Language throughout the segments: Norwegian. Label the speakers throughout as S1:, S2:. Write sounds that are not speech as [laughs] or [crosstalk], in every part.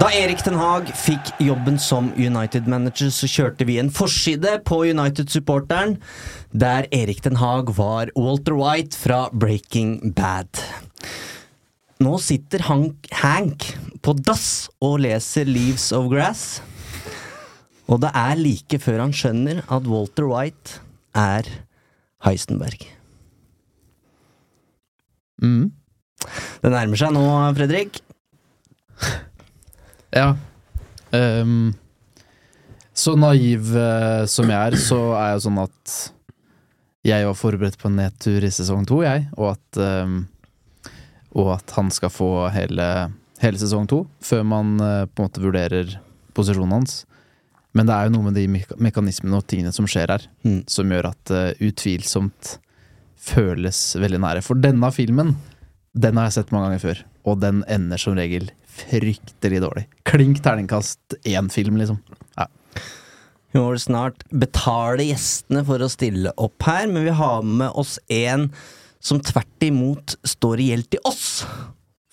S1: Da Erik Den Haag fikk jobben som United-manager, så kjørte vi en forside på United-supporteren der Erik Den Haag var Walter White fra Breaking Bad. Nå sitter Hank, Hank på dass og leser Leaves of Grass. Og det er like før han skjønner at Walter White er Heisenberg. Det nærmer seg nå, Fredrik.
S2: Ja. Um, så naiv uh, som jeg er, så er jeg sånn at jeg var forberedt på en nedtur i sesong to, jeg, og at um, Og at han skal få hele, hele sesong to, før man uh, på en måte vurderer posisjonen hans. Men det er jo noe med de meka- mekanismene og tingene som skjer her,
S1: Mm.
S2: som gjør at det utvilsomt føles veldig nære. For denne filmen, den har jeg sett mange ganger før, og den ender som regel fryktelig dårlig. Klink terningkast én-film, liksom. Ja.
S1: Vi må vel snart betale gjestene for å stille opp her, men vi har med oss en som tvert imot står i gjeld til oss.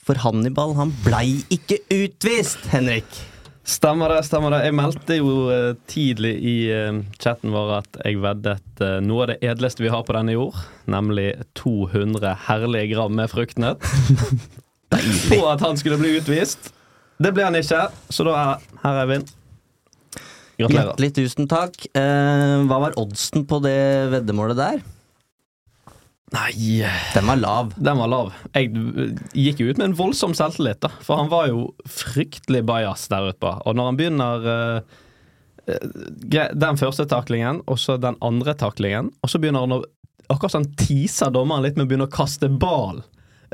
S1: For Hannibal, han blei ikke utvist, Henrik.
S3: Stemmer det. stemmer det Jeg meldte jo eh, tidlig i eh, chatten vår at jeg veddet eh, noe av det edleste vi har på denne jord, nemlig 200 herlige gram med fruktnøtt, [laughs] på at han skulle bli utvist. Det ble han ikke, så da er her, Eivind. Gratulerer.
S1: Hjertelig tusen takk. Hva var oddsen på det veddemålet der?
S3: Nei
S1: Den var lav.
S3: Den var lav. Jeg gikk jo ut med en voldsom selvtillit, da. For han var jo fryktelig bajas der ute på. Og når han begynner eh, Den første taklingen, og så den andre taklingen, og så begynner han å Akkurat som han teaser dommeren litt med å begynne å kaste ball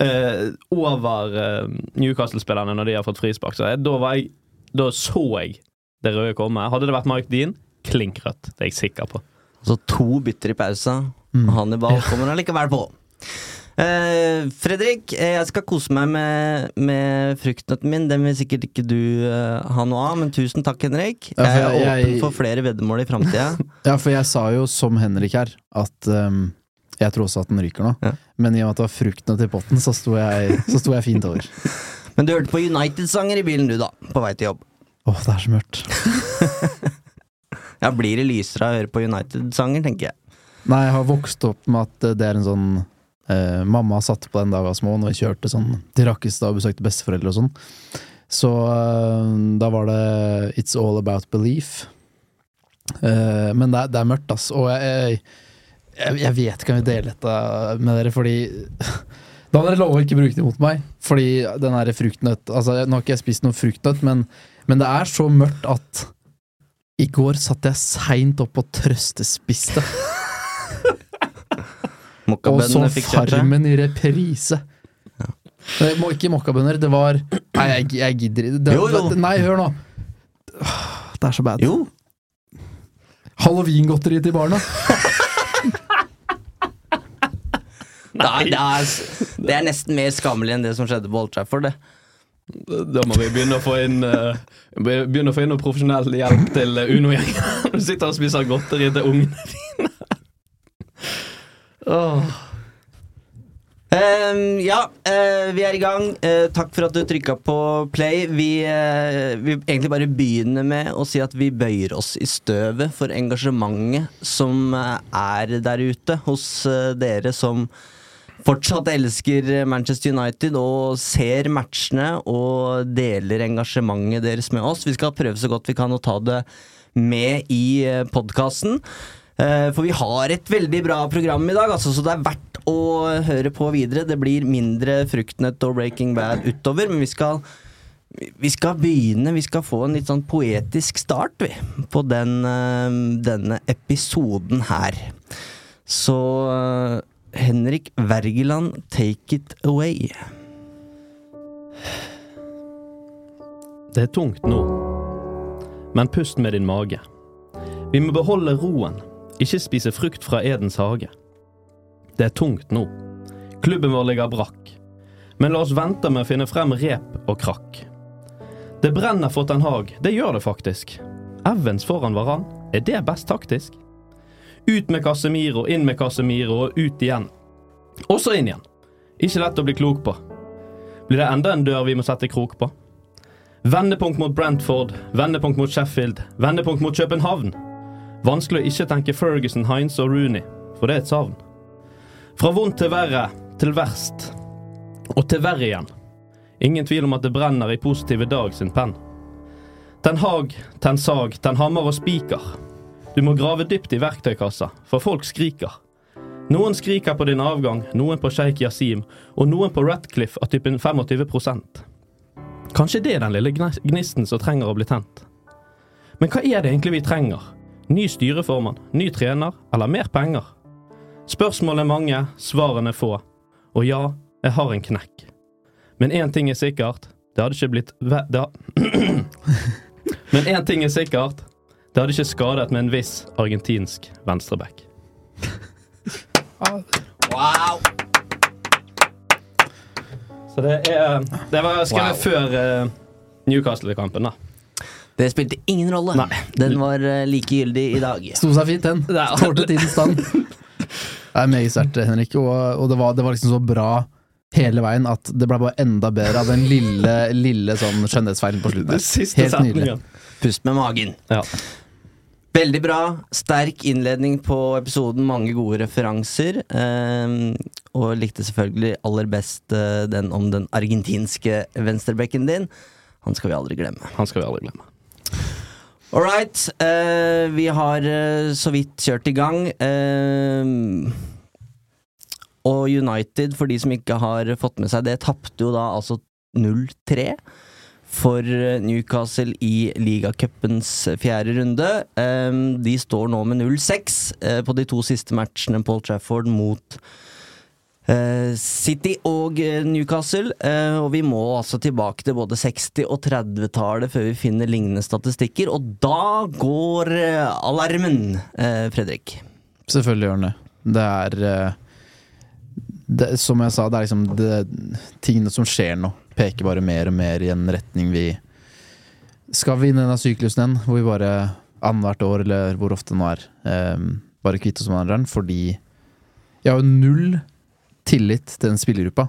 S3: uh, over uh, Newcastle-spillerne når de har fått frispark. Så jeg, da, var jeg, da så jeg det røde komme. Hadde det vært Mike Dean, klink rødt. Det er jeg sikker på.
S1: Så to bytter i pausa.
S3: Mm.
S1: Hannibal kommer allikevel på. Uh, Fredrik, eh, jeg skal kose meg med, med fruktnøtten min. Den vil sikkert ikke du uh, ha noe av, men tusen takk, Henrik.
S2: Ja, for
S1: jeg er
S2: jeg-
S1: åpen for flere veddemål i framtida. [laughs]
S2: ja, for jeg sa jo som Henrik her, at um, jeg tror også at den ryker nå.
S1: Ja.
S2: Men i og med at det var fruktnøtt i potten, så sto jeg, så sto jeg fint over. [laughs]
S1: men du hørte på United-sanger i bilen, du, da. På vei til jobb.
S2: Åh, det er så mørkt. [laughs]
S1: Ja, Blir det lysere av å høre på United-sanger, tenker jeg.
S2: Nei, jeg har vokst opp med at det er en sånn eh, Mamma satte på den da jeg var små, når vi kjørte sånn til Rakkestad og besøkte besteforeldre og sånn. Så eh, da var det It's All About Belief. Eh, men det er, det er mørkt, ass. Og jeg, jeg, jeg vet ikke om jeg vil dele dette med dere, fordi [laughs] Da må dere love å ikke bruke det mot meg. Fordi den derre fruktnøtt Altså, nå har ikke jeg spist noe fruktnøtt, men, men det er så mørkt at i går satt jeg seint opp og trøstespiste. [laughs] Og så. Farmen i reprise. Ja. må ikke mokkabønner. Det var Nei, jeg, jeg gidder ikke.
S1: Jo, jo.
S2: Nei, hør nå. Det er så bad.
S1: Jo,
S2: Halloweengodteri til barna.
S1: det er, det, er, det er nesten mer skammelig enn det som skjedde på Old Trafford, det.
S3: Da må vi begynne å få inn eh, Begynne å få inn noe profesjonell hjelp til eh, Uno-gjengen. [laughs] Du sitter og spiser godteri til ungene
S1: Ehm, ja, uh, vi er i gang. Uh, takk for at du trykka på play. Vi uh, vil egentlig bare begynne med å si at vi bøyer oss i støvet for engasjementet som eh, er der ute hos eh, dere som fortsatt elsker Manchester United og ser matchene og deler engasjementet deres med oss. Vi skal prøve så godt vi kan å ta det med i podkasten. For vi har et veldig bra program i dag, altså, så det er verdt å høre på videre. Det blir mindre Fruktnøtt og Breaking Bad utover, men vi skal vi skal begynne, vi skal få en litt sånn poetisk start vi, på den, denne episoden her. Så Henrik Wergeland, take it away.
S3: Det er tungt nå, men pust med din mage. Vi må beholde roen, ikke spise frukt fra Edens hage. Det er tungt nå. Klubben vår ligger brakk. Men la oss vente med å finne frem rep og krakk. Det brenner for Ten Hag, det gjør det faktisk. Evans foran Varan, er det best taktisk? Ut med Casemiro, inn med Casemiro og ut igjen. Og så inn igjen. Ikke lett å bli klok på. Blir det enda en dør vi må sette krok på? Vendepunkt mot Brentford, vendepunkt mot Sheffield, vendepunkt mot København. Vanskelig å ikke tenke Ferguson, Heinz og Rooney, for det er et savn. Fra vondt til verre, til verst. Og til verre igjen. Ingen tvil om at det brenner i positive Dag sin penn. Ten Hag, ten sag, ten hammer og spiker. Du må grave dypt i verktøykassa, for folk skriker. Noen skriker på din avgang, noen på sjeik Yasim, og noen på Ratcliffe av typen 25 Kanskje det er den lille gnisten som trenger å bli tent. Men hva er det egentlig vi trenger? Ny styreformann, ny trener eller mer penger? Spørsmålene er mange, svarene få. Og ja, jeg har en knekk. Men én ting er sikkert, det hadde ikke blitt ve Da. [clears throat] Men én ting er sikkert, det hadde ikke skadet med en viss argentinsk venstreback.
S1: Wow!
S3: Så det er Det var skrevet
S1: Wow.
S3: før uh, Newcastle-kampen, da.
S1: Det spilte ingen rolle.
S3: Nei.
S1: Den var like likegyldig i dag.
S2: Sto seg fint, den. [laughs]
S3: Det er-
S2: Tålte tidens stand. [laughs] Det er meget sterkt, Henrik. Og, og det, var, det var liksom så bra hele veien at det ble bare enda bedre av den lille, lille sånn skjønnhetsfeilen på slutten. Helt nydelig.
S1: Pust med magen.
S3: Ja.
S1: Veldig bra. Sterk innledning på episoden. Mange gode referanser. Eh, og likte selvfølgelig aller best eh, den om den argentinske venstrebekken din. Han skal vi aldri glemme.
S3: Han skal vi aldri glemme.
S1: All right. Uh, vi har uh, så vidt kjørt i gang. Uh, og United, for de som ikke har fått med seg det, tapte jo da altså 0-3 for Newcastle i ligacupens fjerde runde. De står nå med 0-6 eh, på de to siste matchene Paul Trafford mot eh, City og eh, Newcastle. eh, og vi må altså tilbake til både 60- og 30-tallet før vi finner lignende statistikker. Og da går eh, alarmen, eh, Fredrik.
S2: Selvfølgelig gjør den det. Det er eh, det, Som jeg sa, det er liksom det, Tingene som skjer nå, peker bare mer og mer i en retning vi Skal vi inn i denne syklusen igjen, hvor vi bare annethvert år, eller hvor ofte det nå er, eh, bare kvitte oss med hverandre, fordi jeg har jo null tillit til den spillergruppa.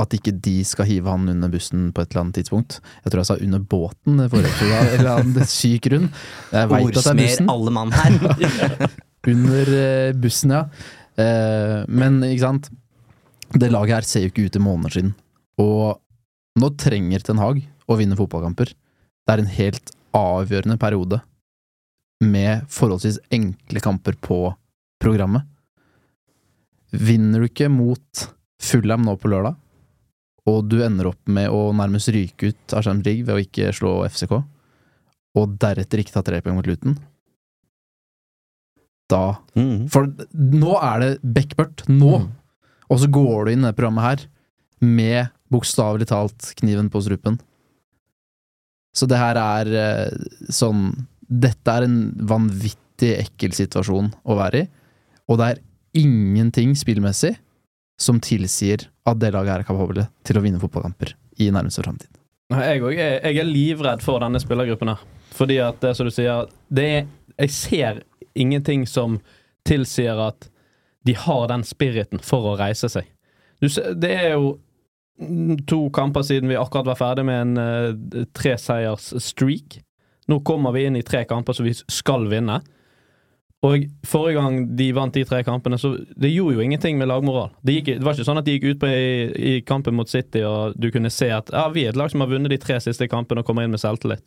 S2: At ikke de skal hive han under bussen på et eller annet tidspunkt. Jeg tror jeg sa under båten forrige episode. av en Eller annen [laughs] syk grunn. Jeg vet at det er
S1: Ordsmer
S2: bussen.
S1: alle mann her. [laughs]
S2: Under eh, bussen, ja. Eh, men ikke sant Det laget her ser jo ikke ut i måneder siden. Og nå trenger Ten Hag å vinne fotballkamper. Det er en helt avgjørende periode med forholdsvis enkle kamper på programmet. Vinner du ikke mot Fulham nå på lørdag, og du ender opp med å nærmest ryke ut av Champions League ved å ikke slå FCK, og deretter ikke ta tre poeng mot Luton, da
S1: Mm.
S2: For nå er det backburt. Nå!
S1: Mm.
S2: Og så går du inn i det programmet her med bokstavelig talt kniven på strupen. Så det her er eh, sånn Dette er en vanvittig ekkel situasjon å være i, og det er ingenting spillmessig som tilsier at det laget er kapable til å vinne fotballkamper i nærmeste framtid.
S3: Jeg, jeg er livredd for denne spillergruppen her. Fordi at det som du sier det er, Jeg ser ingenting som tilsier at de har den spiriten for å reise seg. Du, det er jo to kamper siden vi akkurat var ferdig med en uh, treseiers streak. Nå kommer vi inn i tre kamper som vi skal vinne. Og forrige gang de vant de tre kampene, så det gjorde jo ingenting med lagmoral. Det, gikk, det var ikke sånn at de gikk ut på i, i kampen mot City og du kunne se at ja, vi er et lag som har vunnet de tre siste kampene og kommer inn med selvtillit.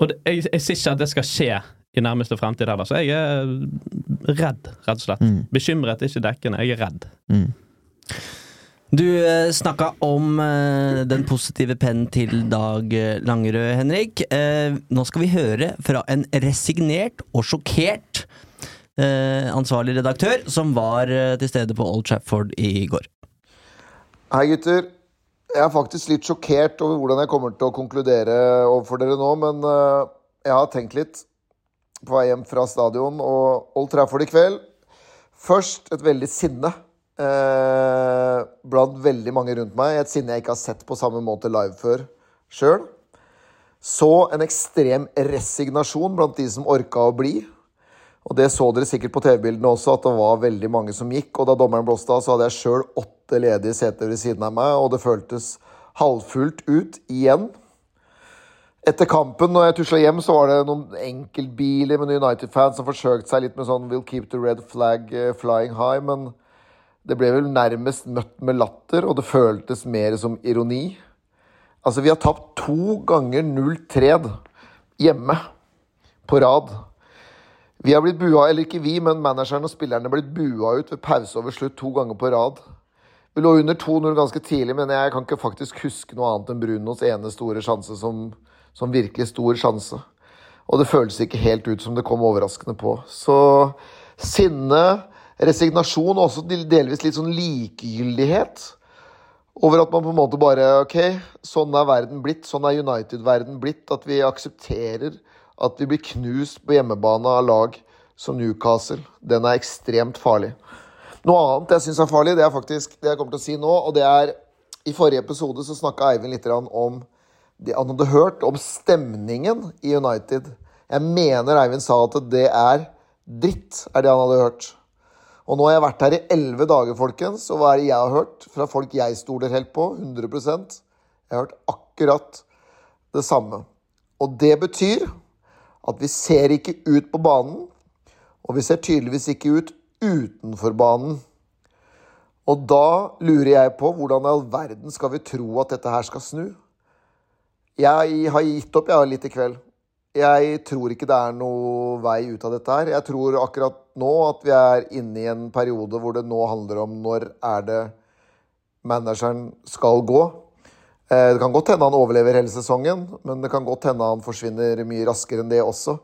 S3: Og det, jeg, jeg ser ikke at det skal skje i nærmeste fremtid heller, så jeg er redd, rett og slett.
S2: Mm.
S3: Bekymret er ikke dekkende, jeg er redd.
S2: Mm.
S1: Du eh, snakka om eh, den positive pennen til Dag eh, Langerød, Henrik. Eh, nå skal vi høre fra en resignert og sjokkert ansvarlig redaktør som var eh, til stede på Old Trafford i går.
S4: Hei gutter. Jeg er faktisk litt sjokkert over hvordan jeg kommer til å konkludere overfor dere nå, men eh, jeg har tenkt litt på vei hjem fra stadion og Old Trafford i kveld. Først et veldig sinne eh, blant veldig mange rundt meg. Et sinne jeg ikke har sett på samme måte live før sjøl. Så en ekstrem resignasjon blant de som orka å bli. Og det så dere sikkert på TV-bildene også, at det var veldig mange som gikk. Og da dommeren blåste av, så hadde jeg sjøl åtte ledige seter ved siden av meg, og det føltes halvfullt ut igjen. Etter kampen, når jeg tusla hjem, så var det noen enkeltbiler med United-fans som forsøkte seg litt med sånn 'We'll keep the red flag eh, flying high', men det ble vel nærmest møtt med latter, og det føltes mer som ironi. Altså, vi har tapt to ganger 0-3 hjemme på rad. Vi har blitt bua, eller ikke vi, men manageren og spillerne blitt bua ut ved pause over slutt to ganger på rad. Vi lå under 2-0 ganske tidlig, men jeg kan ikke faktisk huske noe annet enn Brunos ene store sjanse som, som virkelig stor sjanse. Og det føles ikke helt ut som det kom overraskende på. Så sinne, resignasjon og også delvis litt sånn likegyldighet over at man på en måte bare Ok, sånn er verden blitt. Sånn er United-verden blitt. At vi aksepterer at vi blir knust på hjemmebane av lag som Newcastle. Den er ekstremt farlig. Noe annet jeg syns er farlig, det er faktisk det jeg kommer til å si nå. Og det er I forrige episode så snakka Eivind litt om det han hadde hørt om stemningen i United. Jeg mener Eivind sa at det er dritt, er det han hadde hørt. Og nå har jeg vært her i elleve dager, folkens, og hva er det jeg har hørt fra folk jeg stoler helt på? 100% Jeg har hørt akkurat det samme. Og det betyr at vi ser ikke ut på banen, og vi ser tydeligvis ikke ut utenfor banen. Og da lurer jeg på hvordan i all verden skal vi tro at dette her skal snu? Jeg har gitt opp jeg litt i kveld. Jeg tror ikke det er noe vei ut av dette her. Jeg tror akkurat nå at vi er inne i en periode hvor det nå handler om når er det manageren skal gå. Eh, Det kan godt hende han overlever hele sesongen, men det kan godt hende han forsvinner mye raskere enn det også.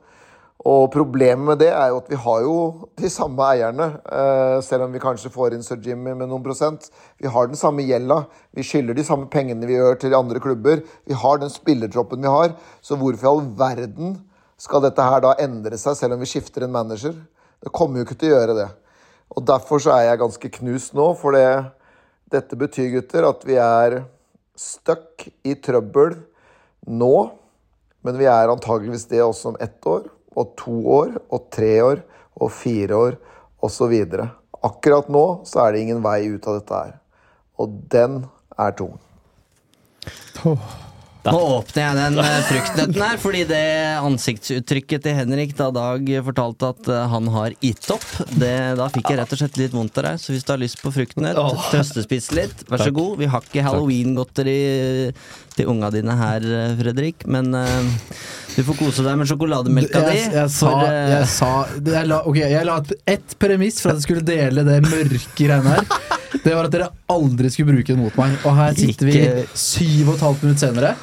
S4: Og problemet med det er jo at vi har jo de samme eierne, eh, selv om vi kanskje får inn Sir Jimmy med noen prosent. Vi har den samme gjelda. Vi skylder de samme pengene vi gjør til andre klubber. Vi har den spillertroppen vi har. Så hvorfor i all verden skal dette her da endre seg, selv om vi skifter en manager? Det kommer jo ikke til å gjøre det. Og derfor så er jeg ganske knust nå, for det, dette betyr, gutter, at vi er stuck i trøbbel nå. Men vi er antageligvis det også om ett år, og to år, og tre år, og fire år, osv. Akkurat nå så er det ingen vei ut av dette her. Og den er tung.
S1: Nå åpner jeg den eh, fruktnøtten her, fordi det ansiktsuttrykket til Henrik da Dag fortalte at eh, han har gitt opp, det, da fikk jeg rett og slett litt vondt av deg. Så hvis du har lyst på fruktnøtt, trøstespise litt, vær så god. Vi har ikke halloween-godteri til unga dine her, eh, Fredrik, men uh, du får kose deg med sjokolademelka di.
S2: Jeg, jeg, sa,
S1: for, eh,
S2: jeg sa jeg la, Ok, jeg la et, ett premiss for at jeg skulle dele det mørke greiene her. Det var at dere aldri skulle bruke det mot meg. Og her sitter vi syv og et halvt minutt senere,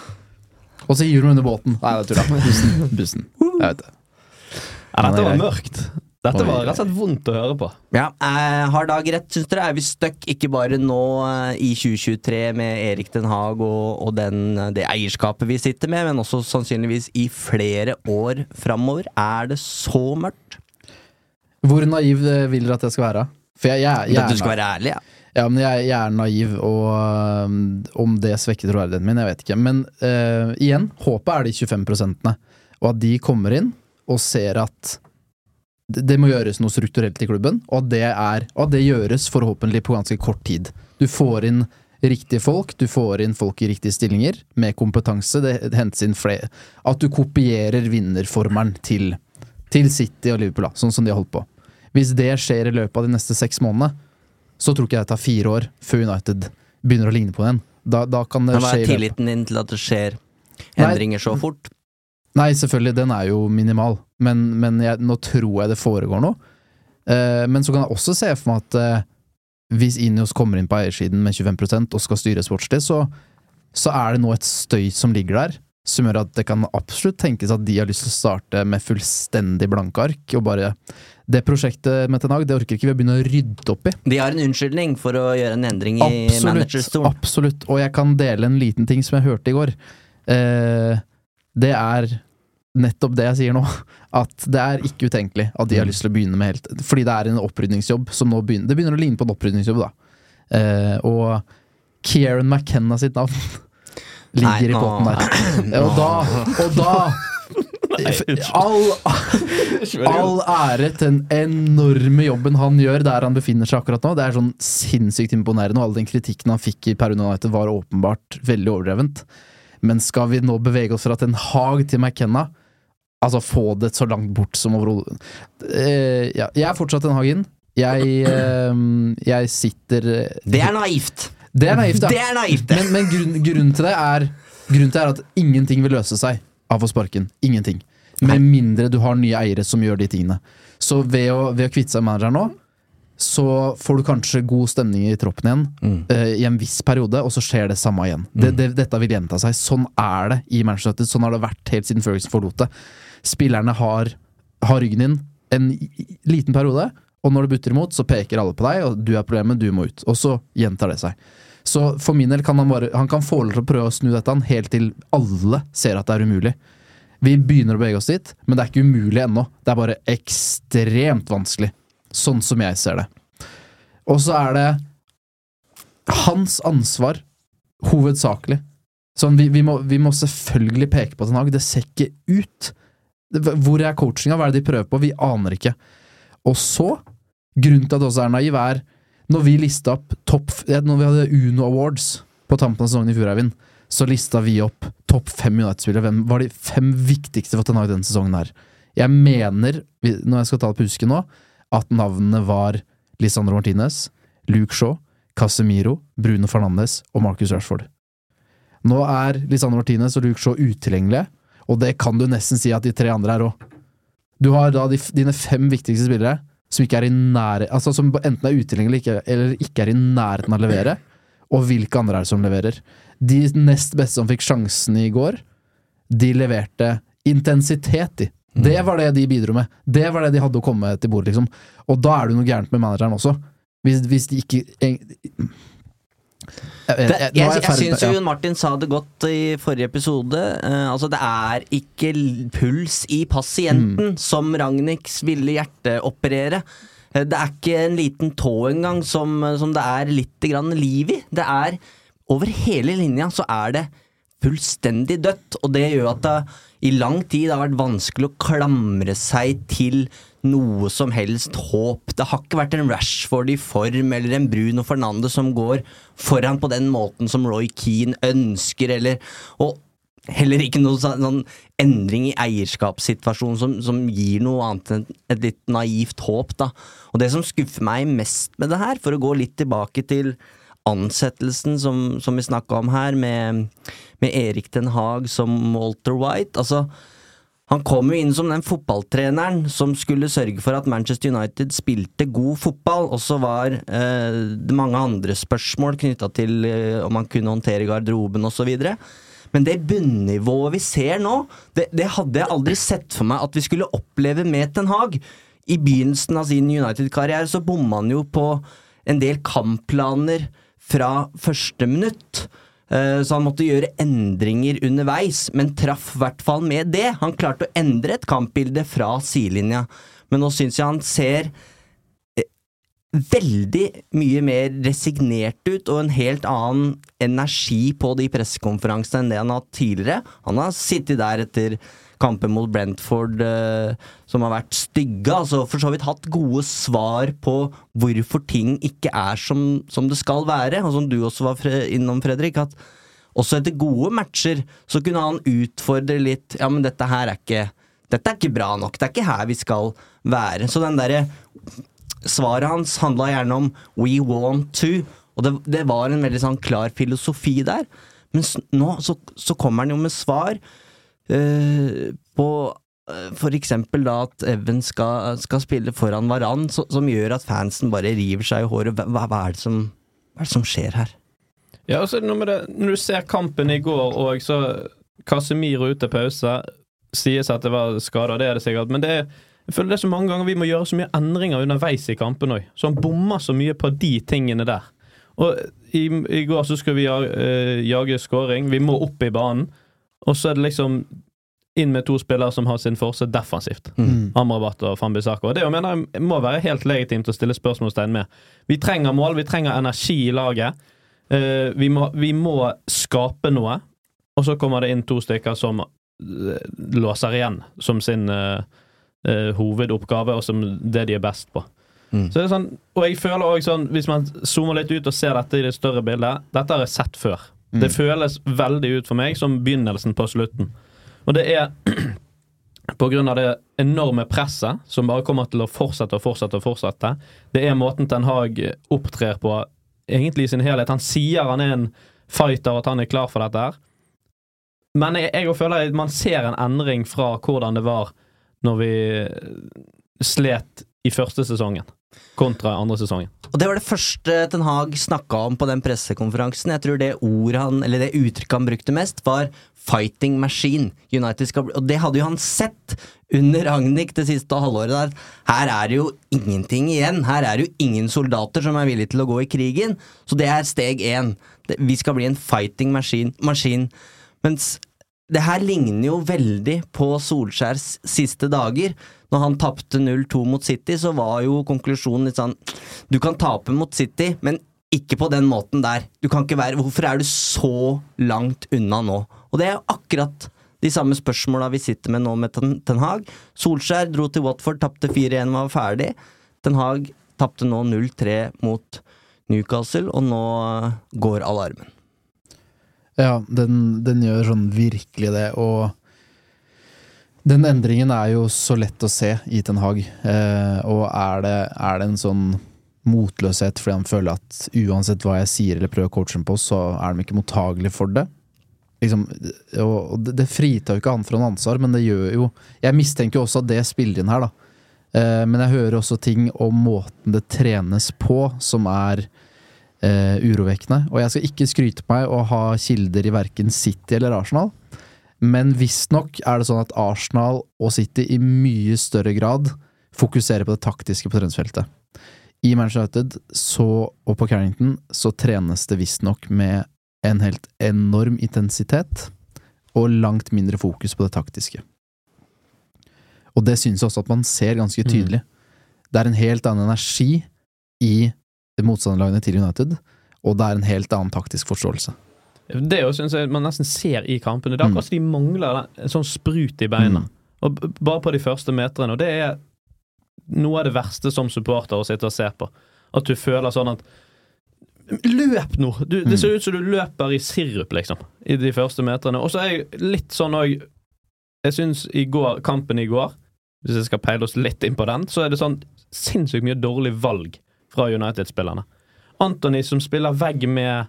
S2: og så hiver de under båten. Nei, jeg tulla. Bussen. Bussen. Jeg vet det.
S3: Ja, dette var mørkt. Dette var rett og slett vondt å høre på.
S1: Ja, eh, Har Dag rett, syns dere? Er vi stuck ikke bare nå eh, i 2023 med Erik Den Haag og, og den, det eierskapet vi sitter med, men også sannsynligvis i flere år framover? Er det så mørkt?
S2: Hvor naiv eh, vil dere at jeg skal være? For jeg, jeg, jeg,
S1: At du skal være ærlig, ja.
S2: Ja, men jeg, jeg er naiv, og om det svekker troverdigheten min, jeg vet ikke. Men uh, igjen, håpet er de 25 prosentene, og at de kommer inn og ser at det, må gjøres noe strukturelt i klubben, og at det, er, og at det gjøres forhåpentlig på ganske kort tid. Du får inn riktige folk, du får inn folk i riktige stillinger med kompetanse. Det hentes inn flere At du kopierer vinnerformelen til, til City og Liverpool, da, sånn som de har holdt på. Hvis det skjer i løpet av de neste seks månedene, så tror ikke jeg det tar fire år før United begynner å ligne på den. Da, da kan det
S1: skje hva er tilliten din til at det skjer endringer så fort?
S2: Nei, selvfølgelig, den er jo minimal, men, men jeg, nå tror jeg det foregår noe. Eh, men så kan jeg også se for meg at eh, hvis Ineos kommer inn på eiersiden med 25% og skal styre sportslig, så, så er det nå et støy som ligger der, som gjør at det kan absolutt tenkes at de har lyst til å starte med fullstendig blanke ark, og bare Det prosjektet med Tenag, det orker ikke vi å begynne å rydde opp i.
S1: De har en unnskyldning for å gjøre en endring i
S2: Absolutt,
S1: managerstolen.
S2: absolutt. Og jeg kan dele en liten ting som jeg hørte i går. Eh, det er nettopp det jeg sier nå. At det er ikke utenkelig at de har lyst til å begynne med helt Fordi det er en opprydningsjobb som nå begynner Det begynner å ligne på en opprydningsjobb, da. Eh, og Kieran McKenna sitt navn [laughs] ligger
S1: Nei,
S2: i potten der. [laughs] Og da, og da [laughs] all, all ære til den enorme jobben han gjør der han befinner seg akkurat nå. Det er sånn sinnssykt imponerende, og all den kritikken han fikk i Perun United var åpenbart veldig overdrevent. Men skal vi nå bevege oss fra Ten Hag til McKenna, altså få det så langt bort som overhodet uh, ja, Jeg er fortsatt en Hagen. Jeg, uh, jeg sitter
S1: Det er naivt!
S2: Det er naivt, ja.
S1: Det er naivt.
S2: Men, men grunn, grunnen til det er Grunnen til det er at ingenting vil løse seg av å sparke den. Ingenting. Med mindre du har nye eiere som gjør de tingene. Så ved å, ved å kvitte seg med manageren nå, så får du kanskje god stemning i troppen igjen
S1: Mm.
S2: uh, i en viss periode, og så skjer det samme igjen. Det, det, dette vil gjenta seg. Sånn er det i Manchester United. Sånn har det vært helt siden Ferguson forlot det. Spillerne har, har ryggen din en liten periode, og når det butter imot, så peker alle på deg, og du er problemet, du må ut. Og så gjentar det seg. Så for min del kan han bare Han kan få til å prøve å snu dette han, helt til alle ser at det er umulig. Vi begynner å bevege oss dit, men det er ikke umulig ennå. Det er bare ekstremt vanskelig. Sånn som jeg ser det. Og så er det hans ansvar, hovedsakelig. Sånn, vi, vi, må, vi må selvfølgelig peke på Ten. Det ser ikke ut. Hvor er coachinga? Hva er det de prøver på? Vi aner ikke. Og så, grunnen til at det også er naiv, er når vi lista opp topp Når vi hadde Uno Awards på tampen av sesongen i fjor, så lista vi opp topp fem United-spillere. Hvem var de fem viktigste for Ten Hag denne sesongen her? Jeg mener, når jeg skal ta det på husken nå, at navnene var Lisandro Martinez, Luke Shaw, Casemiro, Bruno Fernandes og Marcus Rashford. Nå er Lisandro Martinez og Luke Shaw utilgjengelige, og det kan du nesten si at de tre andre er òg. Du har da de, dine fem viktigste spillere som ikke er i nære, altså som enten er utilgjengelige eller ikke er i nærheten av å levere. Og hvilke andre er det som leverer? De nest beste som fikk sjansen i går, de leverte intensitet i. Det var det de bidro med. Det var det de hadde å komme til bordet, liksom. Og da er det noe gærent med manageren også. Hvis, hvis de ikke
S1: Det,
S2: jeg,
S1: jeg,
S2: er
S1: jeg, syns jo. Jon Martin sa det godt i forrige episode. Uh, altså Det er ikke puls i pasienten som Ragnhiks ville hjerteoperere. Uh, det er ikke en liten tå engang som, som det er litt grann liv i. Det er Over hele linja så er det fullstendig dødt, og det gjør at det i lang tid har vært vanskelig å klamre seg til noe som helst håp. Det har ikke vært en Rashford i form eller en Bruno Fernandes som går foran på den måten som Roy Keane ønsker, eller Og heller ikke noen sånn, sånn endring i eierskapssituasjonen som, som gir noe annet enn et litt naivt håp, da. Og det som skuffer meg mest med det her, for å gå litt tilbake til ansettelsen som, som vi snakka om her, med, med Erik Den Haag som Walter White. Altså, han kom jo inn som den fotballtreneren som skulle sørge for at Manchester United spilte god fotball, og så var eh, det mange andre spørsmål knytta til eh, om han kunne håndtere garderoben osv. Men det bunnivået vi ser nå, det, det hadde jeg aldri sett for meg at vi skulle oppleve med Ten Hag. I begynnelsen av sin United-karriere så bomma han jo på en del kampplaner fra første minutt. Eh, Så han måtte gjøre endringer underveis, men traff i hvert fall med det. Han klarte å endre et kampbilde fra sidelinja, men nå syns jeg han ser eh, veldig mye mer resignert ut, og en helt annen energi på de pressekonferansene enn det han har hatt tidligere. Han har sittet der etter kamper mot Brentford eh, som har vært stygge. Altså for så vidt hatt gode svar på hvorfor ting ikke er som, som det skal være. Og som du også var innom, Fredrik. at også etter gode matcher så kunne han utfordre litt Ja, men dette her er ikke Dette er ikke bra nok. Det er ikke her vi skal være. Så den derre Svaret hans handla gjerne om 'we want to', og det, det, var en veldig sånn klar filosofi der. Men nå så, så kommer han jo med svar på uh, for eksempel da at Evan skal, skal spille foran Varan, så, som gjør at fansen bare river seg i håret. Hva, hva, er, det som, hva er det som skjer her?
S3: Ja, altså det, når du ser kampen i går, og så Casemiro ut til pause, sies at det var skader, det er det sikkert, men det er jeg føler det er så mange ganger vi må gjøre så mye endringer underveis i kampen òg. Så han bommer så mye på de tingene der. Og i, i går så skulle vi jage, øh, jage scoring. Vi må opp i banen. Og så er det liksom inn med to spillere som har sin forse defensivt. Mm. Amrabat og Fambisako. Det mener jeg må være helt legitimt å stille spørsmålstegn med. Vi trenger mål, vi trenger energi i laget. Uh, vi, må, vi, må, skape noe. Og så kommer det inn to stykker som uh, låser igjen som sin uh, uh, hovedoppgave, og som det de er best på. Mm. Så det er sånn, og jeg føler også sånn, hvis man zoomer litt ut og ser dette i det større bildet Dette har jeg sett før. Mm. Det føles veldig ut for meg som begynnelsen på slutten. Og det er [clears throat] av det enorme presset som bare kommer til å fortsette og fortsette og fortsette. Det er måten Ten Hag opptrer på egentlig i sin helhet. Han sier han er en fighter, og at han er klar for dette her. Men jeg, jeg føler at man ser en endring fra hvordan det var når vi slet i første sesongen kontra andre sesongen.
S1: Og Det var det første Ten Hag snakka om på den pressekonferansen. Jeg tror det ordet han, eller det uttrykket han brukte mest, var 'fighting machine'. United skal, og det hadde jo han sett under Ragnhild det siste halvåret. Der. Her er det jo ingenting igjen. Her er det jo ingen soldater som er villige til å gå i krigen. Så det er steg én. Vi skal bli en fighting machine. machine. Mens det her ligner jo veldig på Solskjærs siste dager. Når han tapte 0-2 mot City, så var jo konklusjonen litt sånn Du kan tape mot City, men ikke på den måten der. Du kan ikke være Hvorfor er du så langt unna nå? Og det er akkurat de samme spørsmåla vi sitter med nå med Ten, Hag. Solskjær dro til Watford, tapte 4-1, var ferdig. Ten Hag tapte nå 0-3 mot Newcastle, og nå går alarmen.
S2: Ja, den, den, gjør sånn virkelig det, og den endringen er jo så lett å se i Ten Hag. Eh, og er det, er det, en sånn motløshet fordi han føler at uansett hva jeg sier eller prøver å coache ham på, så er de ikke mottagelige for det? Liksom, og det, det fritar jo ikke han fra noe ansvar, men det gjør jo Jeg mistenker jo også at det spiller inn her, da. Eh, men jeg hører også ting om måten det trenes på, som er eh, urovekkende. Og jeg skal ikke skryte på meg å ha kilder i verken City eller Arsenal, men visstnok er det sånn at Arsenal og City i mye større grad fokuserer på det taktiske på treningsfeltet. I Manchester United så, og på Carrington så trenes det visstnok med en helt enorm intensitet og langt mindre fokus på det taktiske. Og det synes jeg også at man ser ganske tydelig. Mm. Det er en helt annen energi i motstanderlagene til United, og det er en helt annen taktisk forståelse.
S3: Det syns jeg man nesten ser i kampene. Det er akkurat som de mangler en sånn sprut i beina. Mm. Og bare på de første meterne. Og det er noe av det verste som supporter å sitte og se på. At du føler sånn at Løp nå! Du, det ser ut som du løper i sirup, liksom, i de første meterne. Og så er jeg litt sånn òg Jeg syns i går, kampen i går, hvis jeg skal peile oss litt inn på den, så er det sånn sinnssykt mye dårlig valg fra United-spillerne. Anthony som spiller vegg med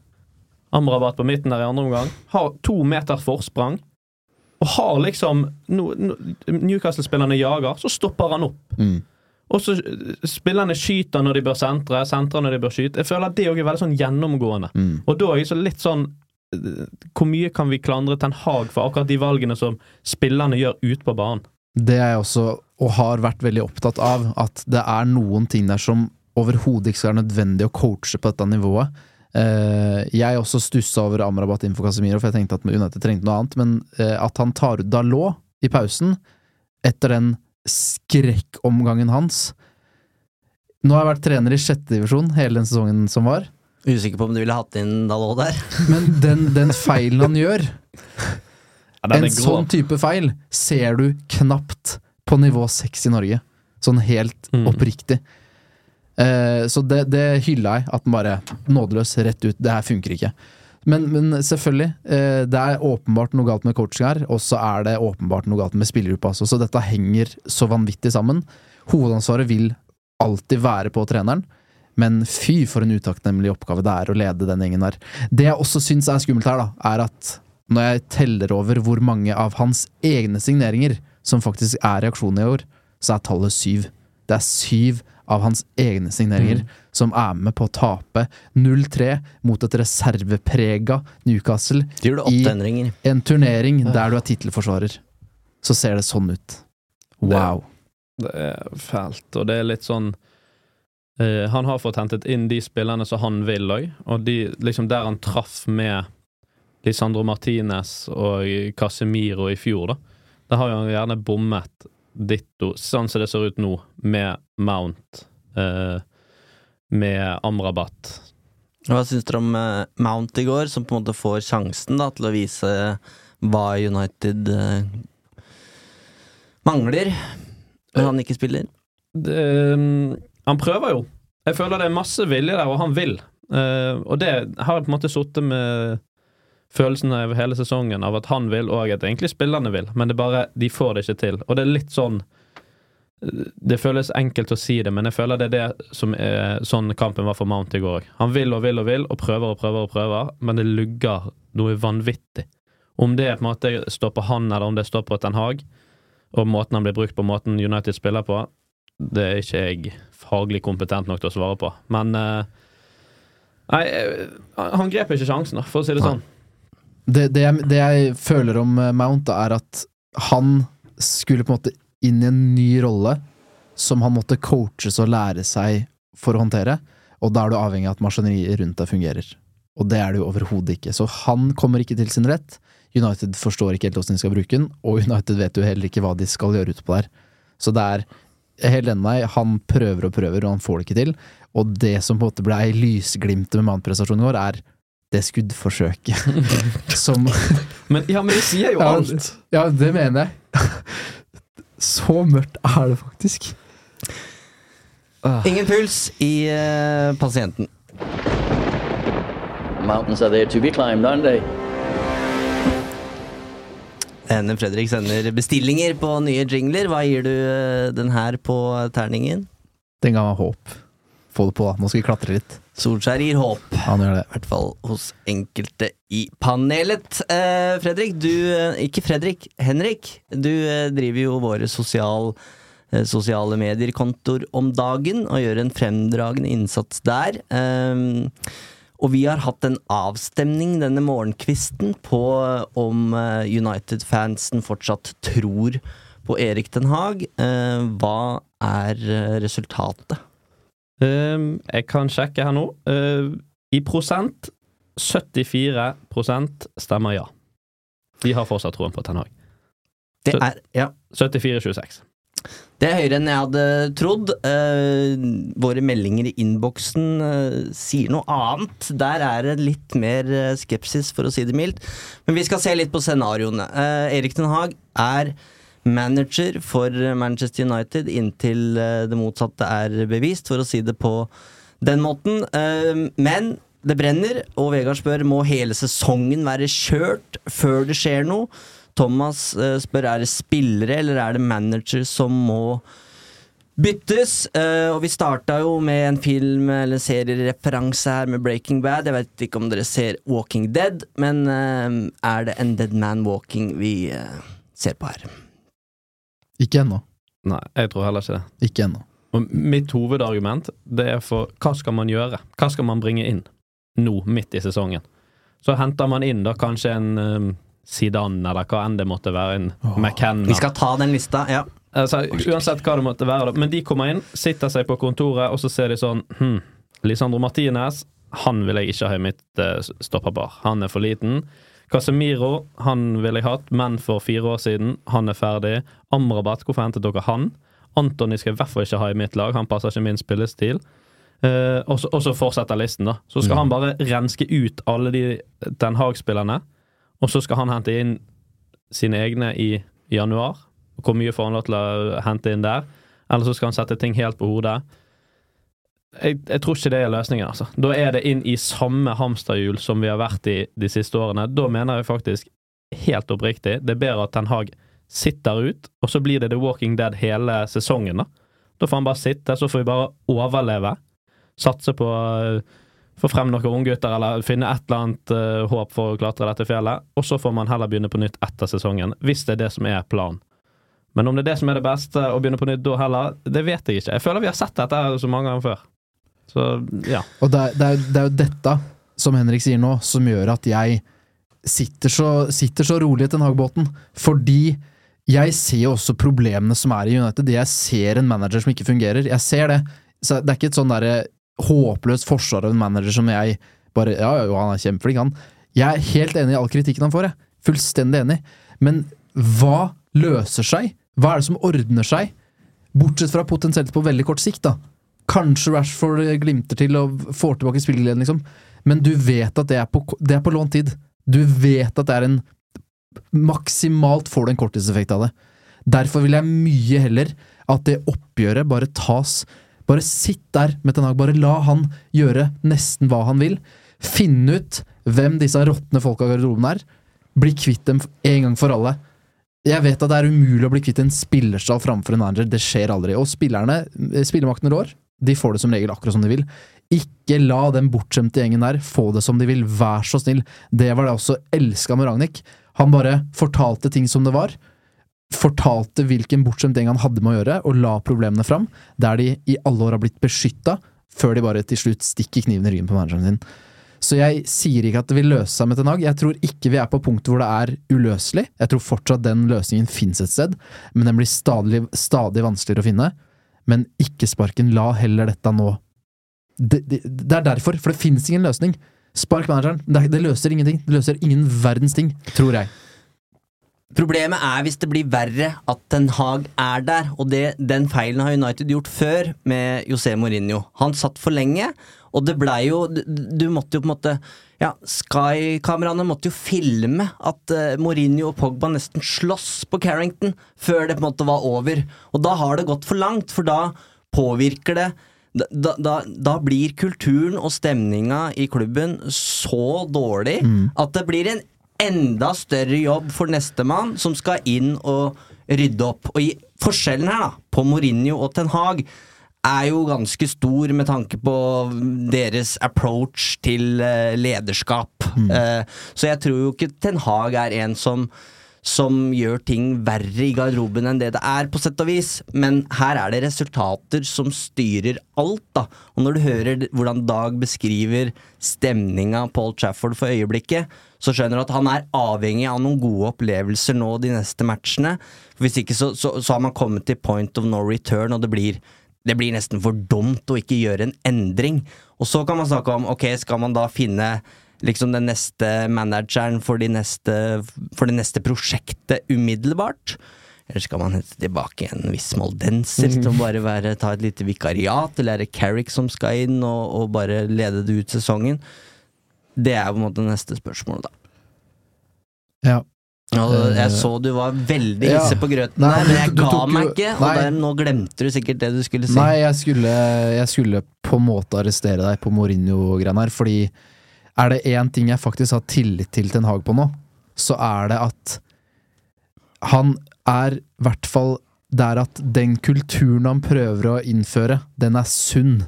S3: Amrabat på midten der i andre omgang, har to meter forsprang. Og har liksom no, no, Newcastle-spillerne jager, så stopper han opp. Mm. Og så spillerne skyter når de bør sentre, sentrer når de bør skyte. Jeg føler at det òg er veldig sånn gjennomgående. Mm. Og da er jeg så litt sånn Hvor mye kan vi klandre Ten Hag for akkurat de valgene som spillerne gjør ute på banen?
S2: Det er jeg også, og har vært veldig opptatt av, at det er noen ting der som overhodet ikke skal være nødvendig å coache på dette nivået. Uh, jeg også stussa over Amrabat innenfor Casemiro, for jeg tenkte at United trengte noe annet. Men uh, at han tar ut Dalot i pausen, etter den skrekkomgangen hans Nå har jeg vært trener i sjette divisjon hele den sesongen som var.
S1: Usikker på om du ville hatt inn Dalot der. [laughs]
S2: Men den, den feilen han gjør,
S3: Ja,
S2: en sånn type feil, ser du knapt på nivå seks i Norge. Sånn helt
S3: Mm.
S2: oppriktig. Eh, så det, det hylla jeg, at den bare nådeløs rett ut. Det her funker ikke. Men, men selvfølgelig, eh, det er åpenbart noe galt med coaching her, og så er det åpenbart noe galt med spillergruppa også, så dette henger så vanvittig sammen. Hovedansvaret vil alltid være på treneren, men fy for en utakknemlig oppgave det er å lede den gjengen der. Det jeg også syns er skummelt her, da, er at når jeg teller over hvor mange av hans egne signeringer som faktisk er reaksjoner i år, så er tallet syv. Det er syv av hans egne signeringer som er med på å tape 0-3 mot et reserveprega Newcastle i
S1: endringer.
S2: en turnering der du er tittelforsvarer. Så ser det sånn ut. Wow.
S3: Det er fælt, og det er litt sånn uh, Han har fått hentet inn de spillerne som han vil òg, og de, liksom der han traff med Lisandro Martinez og Casemiro i fjor, da. Der har jo han gjerne bommet ditto, sånn som det ser ut nå, med Mount, eh, med Amrabat.
S1: Hva syns dere om eh, Mount i går, som på en måte får sjansen da, til å vise hva United eh, mangler når han ikke spiller?
S3: det, han prøver jo. Jeg føler det er masse vilje der, og han vil. Eh, og det har jeg på en måte sittet med følelsen over hele sesongen av at han vil, og at egentlig spillerne vil, men det er bare de får det ikke til. Og det er litt sånn Det føles enkelt å si det, men jeg føler det er det som er sånn kampen var for Mount i går òg. Han vil og vil og vil, og prøver og prøver og prøver, men det lugger noe vanvittig. Om det på en måte står på han, eller om det står på Ten Hag, og måten han blir brukt på, måten United spiller på, det er ikke jeg faglig kompetent nok til å svare på. Men eh, Nei, eh, han grep ikke sjansen, for å si det sånn.
S2: Det, det, jeg, det jeg føler om eh, Mount, da, er at han skulle på en måte inn i en ny rolle som han måtte coaches og lære seg for å håndtere, og da er du avhengig av at maskineriet rundt deg fungerer. Og det er det jo overhodet ikke. Så han kommer ikke til sin rett. United forstår ikke helt hvordan de skal bruke den, og United vet jo heller ikke hva de skal gjøre utpå der. Så det er helt enig med han prøver og prøver, og han får det ikke til. Og det som på en måte ble lysglimtet med Mount-prestasjonen i går, er det skuddforsøket [laughs] som [laughs]
S3: Men, ja, men det sier jo
S2: Ja,
S3: alt.
S2: Ja, det mener jeg. [laughs] Så mørkt er det faktisk.
S1: Ingen puls i uh, pasienten.
S5: Mountains are there to be climbed, aren't they?
S1: Ene Fredrik sender bestillinger på nye jingler. Hva gir du eh, den her på terningen?
S2: Den ga meg håp. Få det på, da. Nå skal vi klatre litt.
S1: Solskjær gir håp.
S2: Han gjør det.
S1: I hvert fall hos enkelte i panelet. Eh, Fredrik, du eh, Ikke Fredrik, Henrik. Du eh, driver jo våre sosial, eh, sosiale medier-kontoer om dagen og gjør en fremdragende innsats der. Eh, og vi har hatt en avstemning denne morgenkvisten på om eh, United-fansen fortsatt tror på Erik Den Haag. Hva er resultatet?
S3: Um, jeg kan sjekke her nå. Uh, I prosent 74% stemmer ja. De har fortsatt troen på Ten Hag.
S1: Det er Ja.
S3: 74-26.
S1: Det er høyere enn jeg hadde trodd. Eh, våre meldinger i innboksen eh, sier noe annet. Der er det litt mer eh, skepsis, for å si det mildt. Men vi skal se litt på scenarioene. Eh, Erik Den Haag er manager for Manchester United inntil eh, det motsatte er bevist, for å si det på den måten. Eh, men det brenner, og Vegard spør må hele sesongen være kjørt før det skjer noe. Thomas eh, spør er det spillere eller er det manager som må byttes. Og vi starta jo med en film eller seriereferanse her med Breaking Bad. Jeg vet ikke om dere ser Walking Dead, men er det en Dead Man Walking vi ser på her?
S2: Ikke ennå.
S3: Nei, jeg tror heller ikke det.
S2: Ikke ennå.
S3: Og mitt hovedargument det er for hva skal man gjøre? Hva skal man bringe inn nå, midt i sesongen? Så henter man inn da kanskje en um, Zidane, eller hva enn det måtte være, en McKenna.
S1: Vi skal ta den lista, ja.
S3: Altså, uansett hva det måtte være, da. Men de kommer inn, sitter seg på kontoret, og så ser de sånn hm, Lisandro Martinez, han vil jeg ikke ha i mitt uh, stopperpar. Han er for liten. Casemiro, han ville jeg hatt, men for fire år siden. Han er ferdig. Amrabat, hvorfor hentet dere han? Antony skal i hvert fall ikke ha i mitt lag, han passer ikke min spillestil. Eh, og, så, fortsetter listen, da. Så skal han bare renske ut alle de Den Haag-spillerne, og så skal han hente inn sine egne i januar. Hvor mye får han lov til å hente inn der? Eller så skal han sette ting helt på hodet. Jeg, jeg tror ikke det er løsningen, altså. Da er det inn i samme hamsterhjul som vi har vært i de siste årene. Da mener jeg faktisk, helt oppriktig, det er bedre at Ten Hag sitter ut, og så blir det The Walking Dead hele sesongen, da. Da får han bare sitte, så får vi bare overleve. Satse på å få frem noen unggutter, eller finne et eller annet uh, håp for å klatre dette fjellet. Og så får man heller begynne på nytt etter sesongen, hvis det er det som er planen. Men om det er det som er det beste, å begynne på nytt da heller, det vet jeg ikke. Jeg føler vi har sett dette så mange ganger før. Så ja.
S2: Og det er, det, er, det er jo dette, som Henrik sier nå, som gjør at jeg sitter så, sitter så rolig i Ten Hag-båten. Fordi jeg ser jo også problemene som er i United. Jeg ser en manager som ikke fungerer. Jeg ser det. Så det er ikke et sånn derre håpløst forsvar av en manager som jeg bare ja, jo, han er kjempeflink, han. Jeg er helt enig i all kritikken han får, jeg. Fullstendig enig. Men hva løser seg? Hva er det som ordner seg? Bortsett fra potensielt på veldig kort sikt, da. Kanskje Rashford glimter til og får tilbake spillegleden, liksom. Men du vet at det er på, det er på lånt tid. Du vet at det er en Maksimalt får du en korttidseffekt av det. Derfor vil jeg mye heller at det oppgjøret bare tas Bare sitt der med Ten. Bare la han gjøre nesten hva han vil. Finne ut hvem disse råtne folka i garderoben er. Bli kvitt dem en gang for alle. Jeg vet at det er umulig å bli kvitt en spillerstall framfor en manager. Det skjer aldri. Og spillerne, spillemakten rår. De får det som regel akkurat som de vil. Ikke la den bortskjemte gjengen der få det som de vil. Vær så snill. Det var det jeg også elska med Ragnhild. Han bare fortalte ting som det var. Fortalte hvilken bortskjemt gjeng han hadde med å gjøre, og la problemene fram. Der de i alle år har blitt beskytta, før de bare til slutt stikker kniven i ryggen på manageren sin. Så jeg sier ikke at det vil løse seg med Ten Hag. Jeg tror ikke vi er på punktet hvor det er uløselig. Jeg tror fortsatt den løsningen fins et sted, men den blir stadig, stadig vanskeligere å finne. Men ikke sparken. La heller dette nå. Det, det, det er derfor, for det fins ingen løsning. Spark manageren. Det, det løser ingenting. Det løser ingen verdens ting, tror jeg.
S1: Problemet er hvis det blir verre at Ten Hag er der, og det, den feilen har United gjort før med José Mourinho. Han satt for lenge, og det blei jo Du du måtte jo på en måte Ja, Sky-kameraene måtte jo filme at uh, Mourinho og Pogba nesten slåss på Carrington før det på en måte var over. Og da har det gått for langt, for da påvirker det da, da, da blir kulturen og stemninga i klubben så dårlig at det blir en enda større jobb for nestemann som skal inn og rydde opp. Og i, forskjellen her da, på Mourinho og Ten Hag er jo ganske stor med tanke på deres approach til eh, lederskap. Mm. så jeg tror jo ikke Ten Hag er en som som gjør ting verre i garderoben enn det det er, på sett og vis. Men her er det resultater som styrer alt, da. Og når du hører hvordan Dag beskriver stemninga Paul Trafford for øyeblikket, så skjønner du at han er avhengig av noen gode opplevelser nå de neste matchene. Hvis ikke så, så, så har man kommet til point of no return, og det blir det blir nesten for dumt å ikke gjøre en endring. Og så kan man snakke om ok, skal man da finne liksom den neste manageren for, de neste, for det neste prosjektet umiddelbart? Eller skal man hente tilbake en viss moldenser til å bare være, ta et lite vikariat? Eller er det Carrick som skal inn og, og bare lede det ut sesongen? Det er på en måte neste spørsmål, da.
S2: Ja.
S1: Og jeg så du var veldig hisse på grøten
S2: Nei,
S1: der, men jeg
S2: du
S1: ga meg
S2: jo-
S1: ikke. Og der, nå glemte du sikkert det du skulle si.
S2: Nei, jeg skulle, jeg skulle på en måte arrestere deg på Mourinho-greiene her, fordi er det én ting jeg faktisk har tillit til Ten Hag på nå, så er det at han er i hvert fall der at den kulturen han prøver å innføre, den er sunn.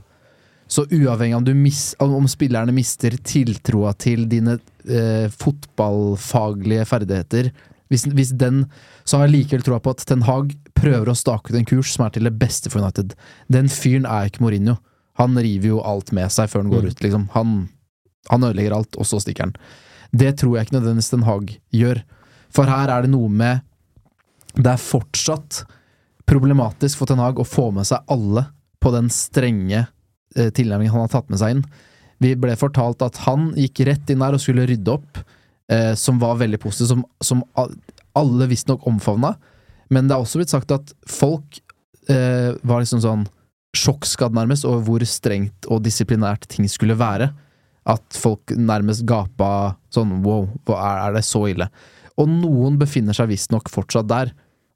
S2: Så uavhengig om, mis, om om spillerne mister tiltroa til dine eh, fotballfaglige ferdigheter, hvis, hvis den, så har jeg likevel troa på at Ten Hag prøver å stake ut en kurs som er til det beste for United. Den fyren er ikke Mourinho. Han river jo alt med seg før han går ut, liksom. Han, han ødelegger alt, og så stikker han. Det tror jeg ikke nødvendigvis Den Haag gjør. For her er det noe med Det er fortsatt problematisk for Ten Hag å få med seg alle på den strenge eh, tilnærmingen han har tatt med seg inn. Vi ble fortalt at han gikk rett inn der og skulle rydde opp, eh, som var veldig positivt, som, som alle visstnok omfavna. Men det er også blitt sagt at folk eh, var liksom sånn sjokkskadd nærmest over hvor strengt og disiplinært ting skulle være. At folk nærmest gapa sånn wow, er, er det så ille? Og noen befinner seg visstnok fortsatt der,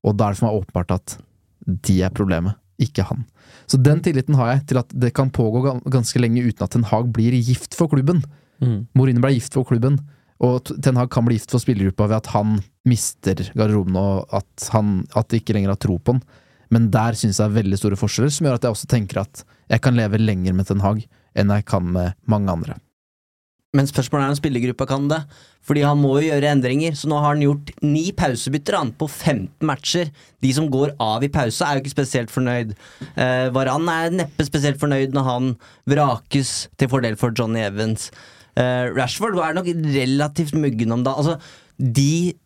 S2: og da er det for meg åpenbart at de er problemet, ikke han. Så den tilliten har jeg til at det kan pågå ganske lenge uten at Ten Hag blir gift for klubben. Mourinho ble gift for klubben, og Ten Hag kan bli gift for spillergruppa ved at han mister garderoben og at, han, at de ikke lenger har tro på han. Men der synes jeg er veldig store forskjeller, som gjør at jeg også tenker at jeg kan leve lenger med Ten Hag enn jeg kan med mange andre.
S1: Men spørsmålet er om spillergruppa kan det. Fordi han må jo gjøre endringer. Så nå har han gjort ni pausebytter han, på 15 matcher. De som går av i pause, er jo ikke spesielt fornøyd. Eh, Varan er neppe spesielt fornøyd når han vrakes til fordel for Johnny Evans. Eh, Rashford er nok relativt muggen om da. Altså, de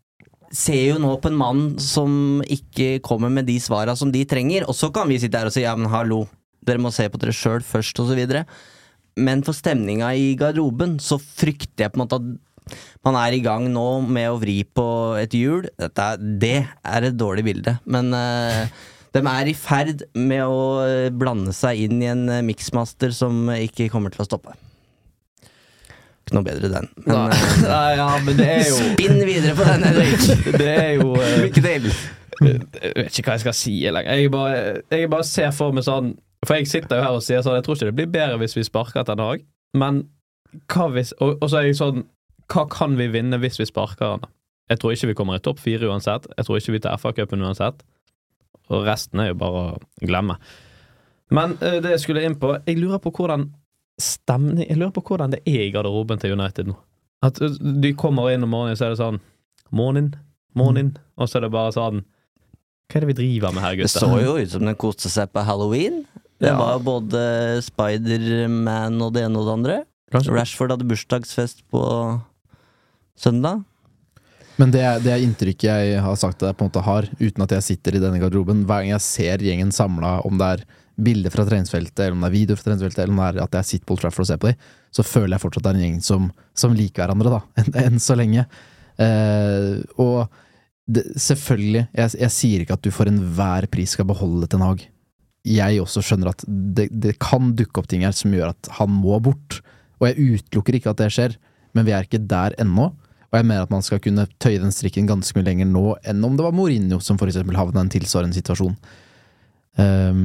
S1: ser jo nå på en mann som ikke kommer med de svara som de trenger. Og så kan vi sitte her og si ja, men hallo, dere må se på dere sjøl først, og så videre. Men for stemninga i garderoben så frykter jeg på en måte at man er i gang nå med å vri på et hjul. Dette, det er et dårlig bilde, men uh, de er i ferd med å eh, blande seg inn i en eh, miksmaster som ikke kommer til å stoppe. Ikke noe bedre den. Men eh, [laughs]
S3: nei, ja, men det er jo
S1: spinn videre på den, Henrik!
S3: Det er jo uh...
S1: Lykke til!
S3: Jeg vet ikke hva jeg skal si lenger. Jeg bare, jeg bare ser for meg sånn For jeg sitter jo her og sier sånn Jeg tror ikke det blir bedre hvis vi sparker Ten Hag, men hva hvis Og, og så er jeg sånn Hva kan vi vinne hvis vi sparker han? Jeg tror ikke vi kommer i topp fire uansett. Jeg tror ikke vi tar FA-cupen uansett. Og resten er jo bare å glemme. Men uh, det jeg skulle inn på Jeg lurer på hvordan stemning Jeg lurer på hvordan det er i garderoben til United nå. At uh, de kommer inn om morgenen, så er det sånn Morning, morning. Og så er det bare sånn Hva er det vi driver med her, gutter?
S1: Det så jo ut som den koste seg på halloween. Det
S3: Ja.
S1: var både Spiderman og det ene og det andre.
S3: Kanskje.
S1: Rashford hadde bursdagsfest på søndag.
S2: Men det er, det er inntrykket jeg har sagt at jeg på en måte har, uten at jeg sitter i denne garderoben. Hver gang jeg ser gjengen samla, om det er bilder fra treningsfeltet, eller om det er videoer fra treningsfeltet, eller om det er at jeg sitter på Old Trafford og ser på dem, så føler jeg fortsatt det er en gjeng som, som liker hverandre, da. Enn en så lenge. Eh, og det, selvfølgelig, jeg, jeg sier ikke at du for enhver pris skal beholde Ten Hag. Jeg også skjønner at det, det kan dukke opp ting her som gjør at han må bort. Og jeg utelukker ikke at det skjer, men vi er ikke der ennå. Og jeg mener at man skal kunne tøye den strikken ganske mye lenger nå enn om det var Mourinho som for eksempel havna i en tilsvarende situasjon. Um,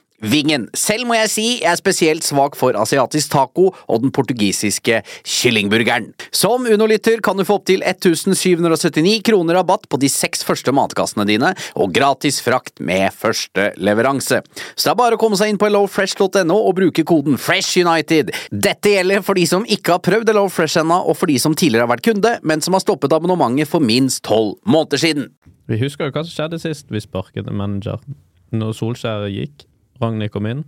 S6: vingen. Selv må jeg si jeg er spesielt svak for asiatisk taco og den portugisiske kyllingburgeren. Som Uno-lytter kan du få opptil 1779 kroner rabatt på de seks første matkassene dine, og gratis frakt med første leveranse. Så det er bare å komme seg inn på hellofresh.no og bruke koden FRESHUNITED. Dette gjelder for de som ikke har prøvd HelloFresh ennå, og for de som tidligere har vært kunde, men som har stoppet abonnementet for minst tolv måneder siden.
S3: Vi husker jo hva som skjedde sist vi sparket en manager. Når Solskjær gikk, Ragnhild kom inn.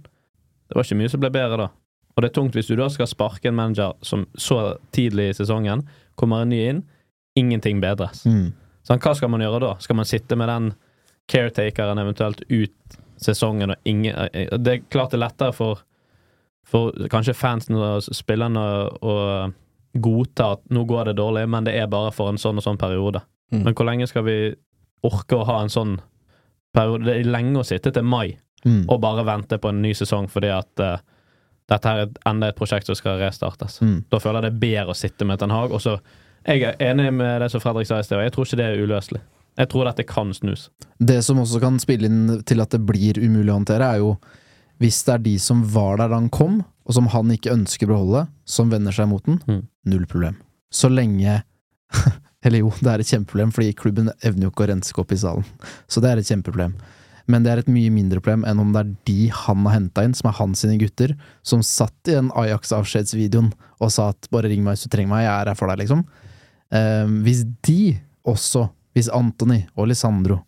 S3: Det var ikke mye som ble bedre da. Og det er tungt hvis du da skal sparke en manager som så tidlig i sesongen, kommer en ny inn, ingenting bedres.
S2: Mm.
S3: Sånn, hva skal man gjøre da? Skal man sitte med den caretakeren eventuelt ut sesongen og ingen eh, Det er klart det er lettere for, for kanskje fansen og spillerne å godta at nå går det dårlig, men det er bare for en sånn og sånn periode.
S1: Mm.
S3: Men hvor lenge skal vi orke å ha en sånn periode? Det er lenge å sitte til mai
S2: Mm.
S3: og bare vente på en ny sesong fordi at uh, dette her er enda et prosjekt som skal restartes.
S2: Mm.
S3: Da føler jeg det er bedre å sitte med Ten Hag. Og så Jeg er enig med det som Fredrik sa i sted, og jeg tror ikke det er uløselig. Jeg tror dette kan snus.
S2: Det som også kan spille inn til at det blir umulig å håndtere, er jo hvis det er de som var der da han kom, og som han ikke ønsker å beholde, som vender seg mot den,
S3: Mm.
S2: null problem. Så lenge [laughs] Eller jo, det er et kjempeproblem, fordi klubben evner jo ikke å renske opp i salen. Så det er et kjempeproblem. Men det er et mye mindre problem enn om det er de han har henta inn, som er hans sine gutter, som satt i den Ajax-avskjedsvideoen og sa at 'bare ring meg hvis du trenger meg, jeg er her for deg', liksom. Eh, hvis de også, hvis Antony og Lisandro,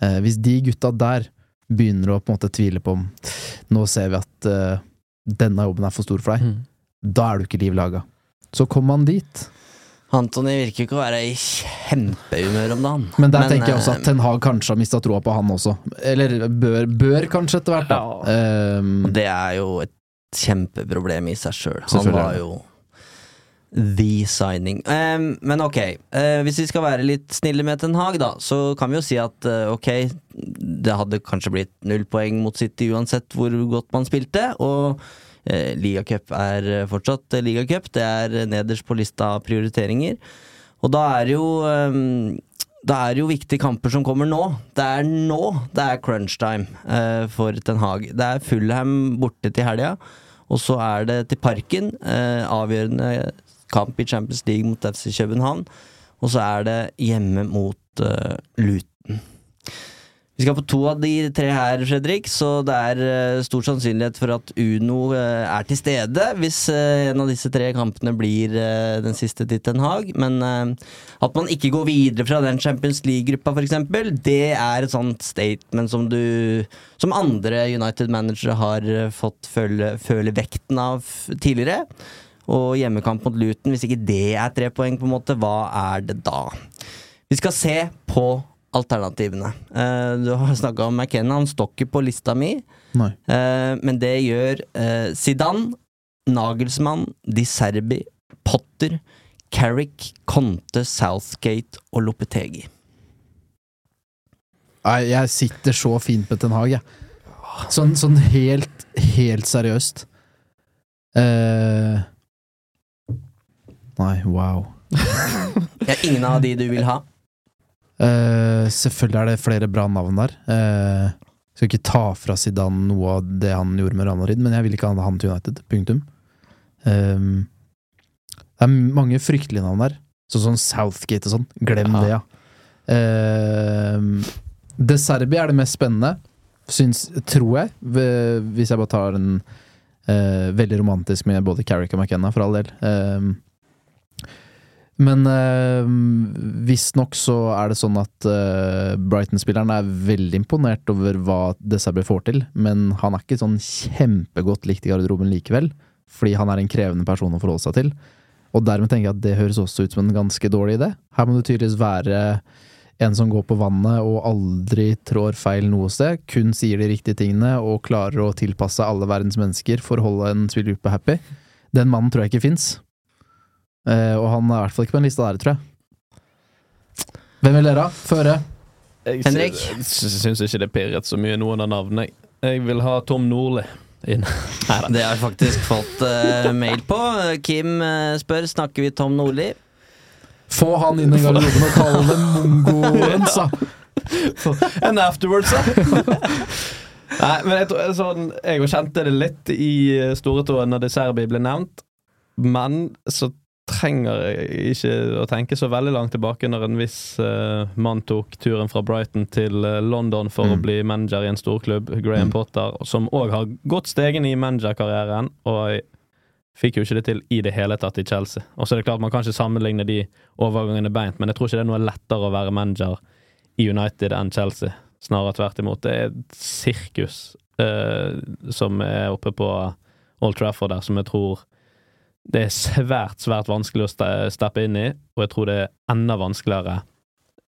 S2: eh, hvis de gutta der begynner å på en måte tvile på om Nå ser vi at eh, denne jobben er for stor for deg,
S3: Mm.
S2: da er du ikke liv laga. Så kommer man dit.
S1: Antony virker ikke å være i kjempehumør om dagen.
S2: Men der tenker jeg også
S1: eh,
S2: at Ten Hag kanskje har mista troa på han også. Eller bør, bør kanskje etter hvert, da. Um,
S1: Det er jo et kjempeproblem i seg sjøl. Han var jo the signing. Um, men ok, uh, hvis vi skal være litt snille med Ten Hag, da, så kan vi jo si at uh, ok, det hadde kanskje blitt null poeng mot City uansett hvor godt man spilte, og eh, ligacup er eh, fortsatt eh, ligacup. Det er eh, nederst på lista av prioriteringer. Og da er det jo da er det jo viktige kamper som kommer nå. Det er nå det er crunch time for Ten Hag. Det er Fulham borte til helga, og så er det til Parken. Avgjørende kamp i Champions League mot FC København. Og så er det hjemme mot eh, Luton. Vi skal på to av de tre her, Fredrik, så det er eh, stor sannsynlighet for at Uno eh, er til stede hvis eh, en av disse tre kampene blir den siste til Ten Hag. Men at man ikke går videre fra den Champions League-gruppa, f.eks., det er et sånt statement som du Som andre United-managere har fått føle, føle vekten av tidligere. Og hjemmekamp mot Luton, hvis ikke det er tre poeng, på en måte, hva er det da? Vi skal se på alternativene. Eh, du har snakka om McKenna, han står ikke på lista mi.
S2: Nei.
S1: Eh, men det gjør eh, Zidane, Nagelsmann, Di Serbi, Potter, Carrick, Conte, Southgate og Lopetegi.
S2: Nei, jeg sitter så fint på Ten Hag, jeg. Sånn, sånn helt, helt seriøst. Uh... nei, wow. [laughs]
S1: Ja, ingen av de du vil ha?
S2: Eh, selvfølgelig er det flere bra navn der. Uh, skal ikke ta fra Zidane noe av det han gjorde med Ranarid, men jeg vil ikke ha han til United. Punktum. Eh, det er mange fryktelige navn der, sånn som Southgate og sånn. Glem
S3: Aha.
S2: det, ja. Uh, De Serbi er det mest spennende, syns, tror jeg, hvis jeg bare tar en uh, veldig romantisk med både Carrick og McKenna, for all del. Eh, men uh, visstnok så er det sånn at eh, Brighton-spilleren er veldig imponert over hva De får til, men han er ikke sånn kjempegodt likt i garderoben likevel, fordi han er en krevende person å forholde seg til. Og dermed tenker jeg at det høres også ut som en ganske dårlig idé. Her må du tydeligvis være en som går på vannet og aldri trår feil noe sted, kun sier de riktige tingene og klarer å tilpasse alle verdens mennesker for å holde en spillergruppe happy. Den mannen tror jeg ikke fins. Eh, og han er i hvert fall ikke på en liste der, tror jeg. Hvem vil dere ha? Føre?
S3: Jeg
S1: Henrik?
S3: Jeg syns ikke det pirret så mye noen av navnene. Jeg. jeg vil ha Tom Nordli [laughs] inn.
S1: Det har jeg faktisk fått uh, mail på. Kim uh, spør snakker vi Tom Nordli.
S2: Få han inn i garderoben og kall det mongoen, sa! [laughs]
S3: And afterwards, sa. [laughs] Nei, men jeg, tror, sånn, jeg kjente det litt i store storetåen når De Serbi ble nevnt, men så trenger ikke å tenke så veldig langt tilbake når en viss uh, mann tok turen fra Brighton til uh, London for
S2: Mm.
S3: å bli manager i en storklubb, Graham
S2: Mm.
S3: Potter, som òg har gått stegen i managerkarrieren, og fikk jo ikke det til i det hele tatt i Chelsea. Og så er det klart Man kan ikke sammenligne de overgangene beint, men jeg tror ikke det er noe lettere å være manager i United enn Chelsea. Snarere tvert imot. Det er et sirkus uh, som er oppe på Old Trafford der, som jeg tror det er svært, svært vanskelig å steppe inn i, og jeg tror det er enda vanskeligere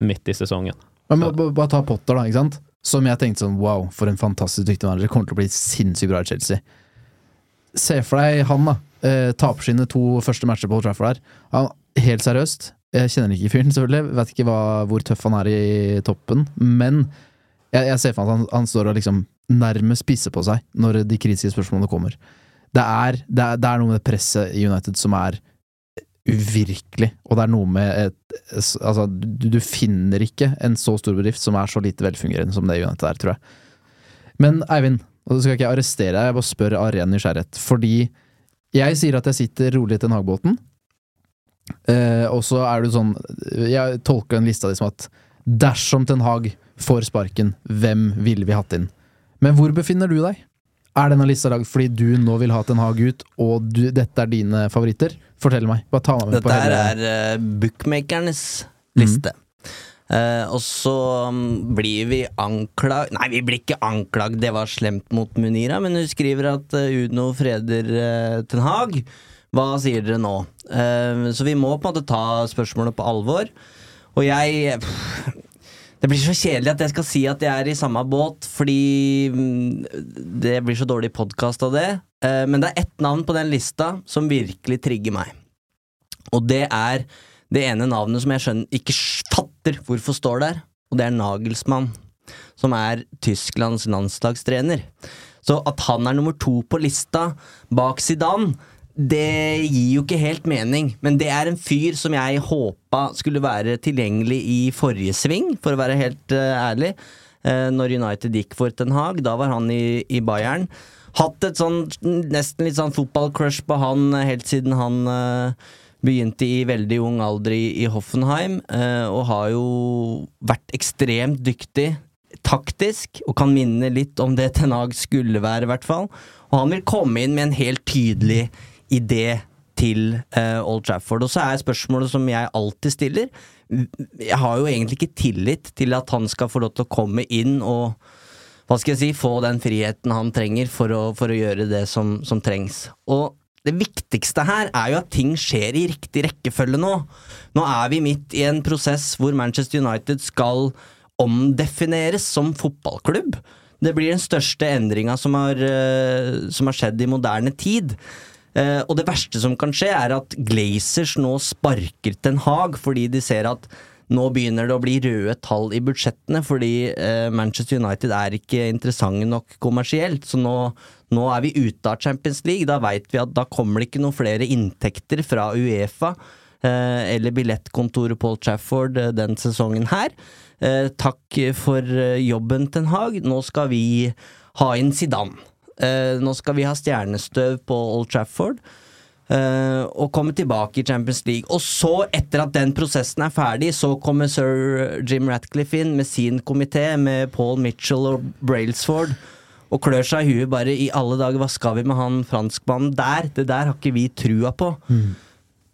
S3: midt i sesongen.
S2: Men bare ta Potter, da, ikke sant? Som jeg tenkte sånn wow, for en fantastisk dyktig manager. Kommer til å bli sinnssykt bra i Chelsea. Se for deg han, da. Eh, taper sine to første matcher på Old Trafford her. Han, helt seriøst, jeg kjenner ikke fyren, selvfølgelig. Vet ikke hva, hvor tøff han er i toppen. Men jeg, jeg ser for meg at han, han står og liksom nærmest pisser på seg når de kritiske spørsmålene kommer. Det er, det, er, det er noe med det presset i United som er uvirkelig, og det er noe med et Altså, du, du finner ikke en så stor bedrift som er så lite velfungerende som det United er, tror jeg. Men Eivind, og så skal ikke arrestere deg, jeg bare spør av ren nysgjerrighet. Fordi jeg sier at jeg sitter rolig i Ten Hag-båten, eh, og så er du sånn Jeg tolker den lista di som at dersom Ten Hag får sparken, hvem ville vi hatt inn? Men hvor befinner du deg? Er denne lista lagd fordi du nå vil ha Ten Hag ut, og du, dette er dine favoritter? Fortell meg. Bare ta meg med
S1: Dette
S2: på hele Dette
S1: er uh, bookmakernes liste. Eh, og så mm, blir vi anklag... Nei, vi blir ikke anklagd, det var slemt mot Munira, men hun skriver at uh, Uno freder uh, Ten Hag. Hva sier dere nå? Så vi må på en måte ta spørsmålet på alvor. Og jeg pff, Det blir så kjedelig at jeg skal si at jeg er i samme båt, fordi mm, det blir så dårlig podkast av det. Eh, men det er ett navn på den lista som virkelig trigger meg. Og det er det ene navnet som jeg skjønner ikke fatter hvorfor står der, og det er Nagelsmann, som er Tysklands landslagstrener. Så at han er nummer to på lista bak Zidane, det gir jo ikke helt mening. Men det er en fyr som jeg håpa skulle være tilgjengelig i forrige sving, for å være helt eh, ærlig. Eh, når United gikk for Ten Hag, da var han i, i Bayern. Hatt et sånn nesten litt sånn fotballcrush på han helt siden han eh, begynte i veldig ung alder i, i Hoffenheim, og har jo vært ekstremt dyktig taktisk, og kan minne litt om det Ten Hag skulle være, i hvert fall. Og han vil komme inn med en helt tydelig idé til eh, Old Trafford. Og så er spørsmålet som jeg alltid stiller Jeg har jo egentlig ikke tillit til at han skal få lov til å komme inn og hva skal jeg si, få den friheten han trenger for å, for å gjøre det som, som trengs. Og det viktigste her er jo at ting skjer i riktig rekkefølge nå. Nå er vi midt i en prosess hvor Manchester United skal omdefineres som fotballklubb. Det blir den største endringa som, eh, som har skjedd i moderne tid. Eh, og det verste som kan skje, er at Glazers nå sparker Ten Hag fordi de ser at nå begynner det å bli røde tall i budsjettene, fordi eh, Manchester United er ikke interessante nok kommersielt. Så nå, nå er vi ute av Champions League. Da veit vi at da kommer det ikke noen flere inntekter fra Uefa eh, eller billettkontoret Paul Trafford den sesongen her. Takk for jobben, Ten Hag. Nå skal vi ha inn Zidane. Eh, nå skal vi ha stjernestøv på Old Trafford. eh, og komme tilbake i Champions League. Og så, etter at den prosessen er ferdig, så kommer sir Jim Ratcliffe inn med sin komité, med Paul Mitchell og Brailsford. Og klør seg i huet bare i alle dager, hva skal vi med han franskmannen der? Det der har ikke vi trua på.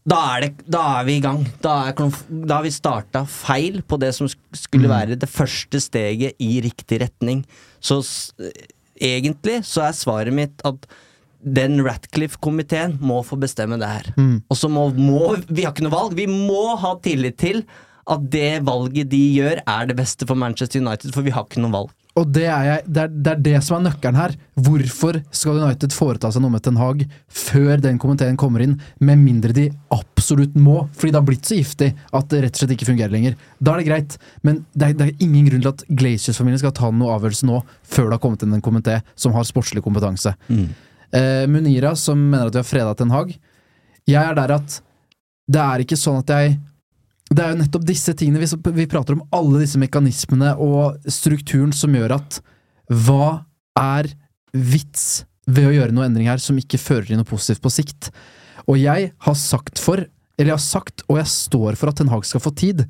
S1: Da er, det, da er vi i gang. Da, er, da har vi starta feil på det som sk- skulle være det første steget i riktig retning. Så egentlig så er svaret mitt at den Ratcliffe-komiteen må få bestemme det her. Og så må, må Vi har ikke noe valg. Vi må ha tillit til at det valget de gjør, er det beste for Manchester United, for vi har ikke noe valg.
S2: Og det er, jeg, det, er, det er det som er nøkkelen her. Hvorfor skal United foreta seg noe med Ten Hag før den komiteen kommer inn, med mindre de absolutt må? Fordi det har blitt så giftig at det rett og slett ikke fungerer lenger. Da er det greit, men det er, det er ingen grunn til at Glaciers-familien skal ta noe avgjørelse nå, før det har kommet inn en komité som har sportslig kompetanse. Eh, Munira, som mener at vi har freda Ten Hag, jeg er der at det er ikke sånn at jeg det er jo nettopp disse tingene vi, prater om, alle disse mekanismene og strukturen som gjør at hva er vits ved å gjøre noe endring her som ikke fører til noe positivt på sikt. Og jeg har sagt for, eller jeg har sagt, og jeg står for at Ten Hag skal få tid.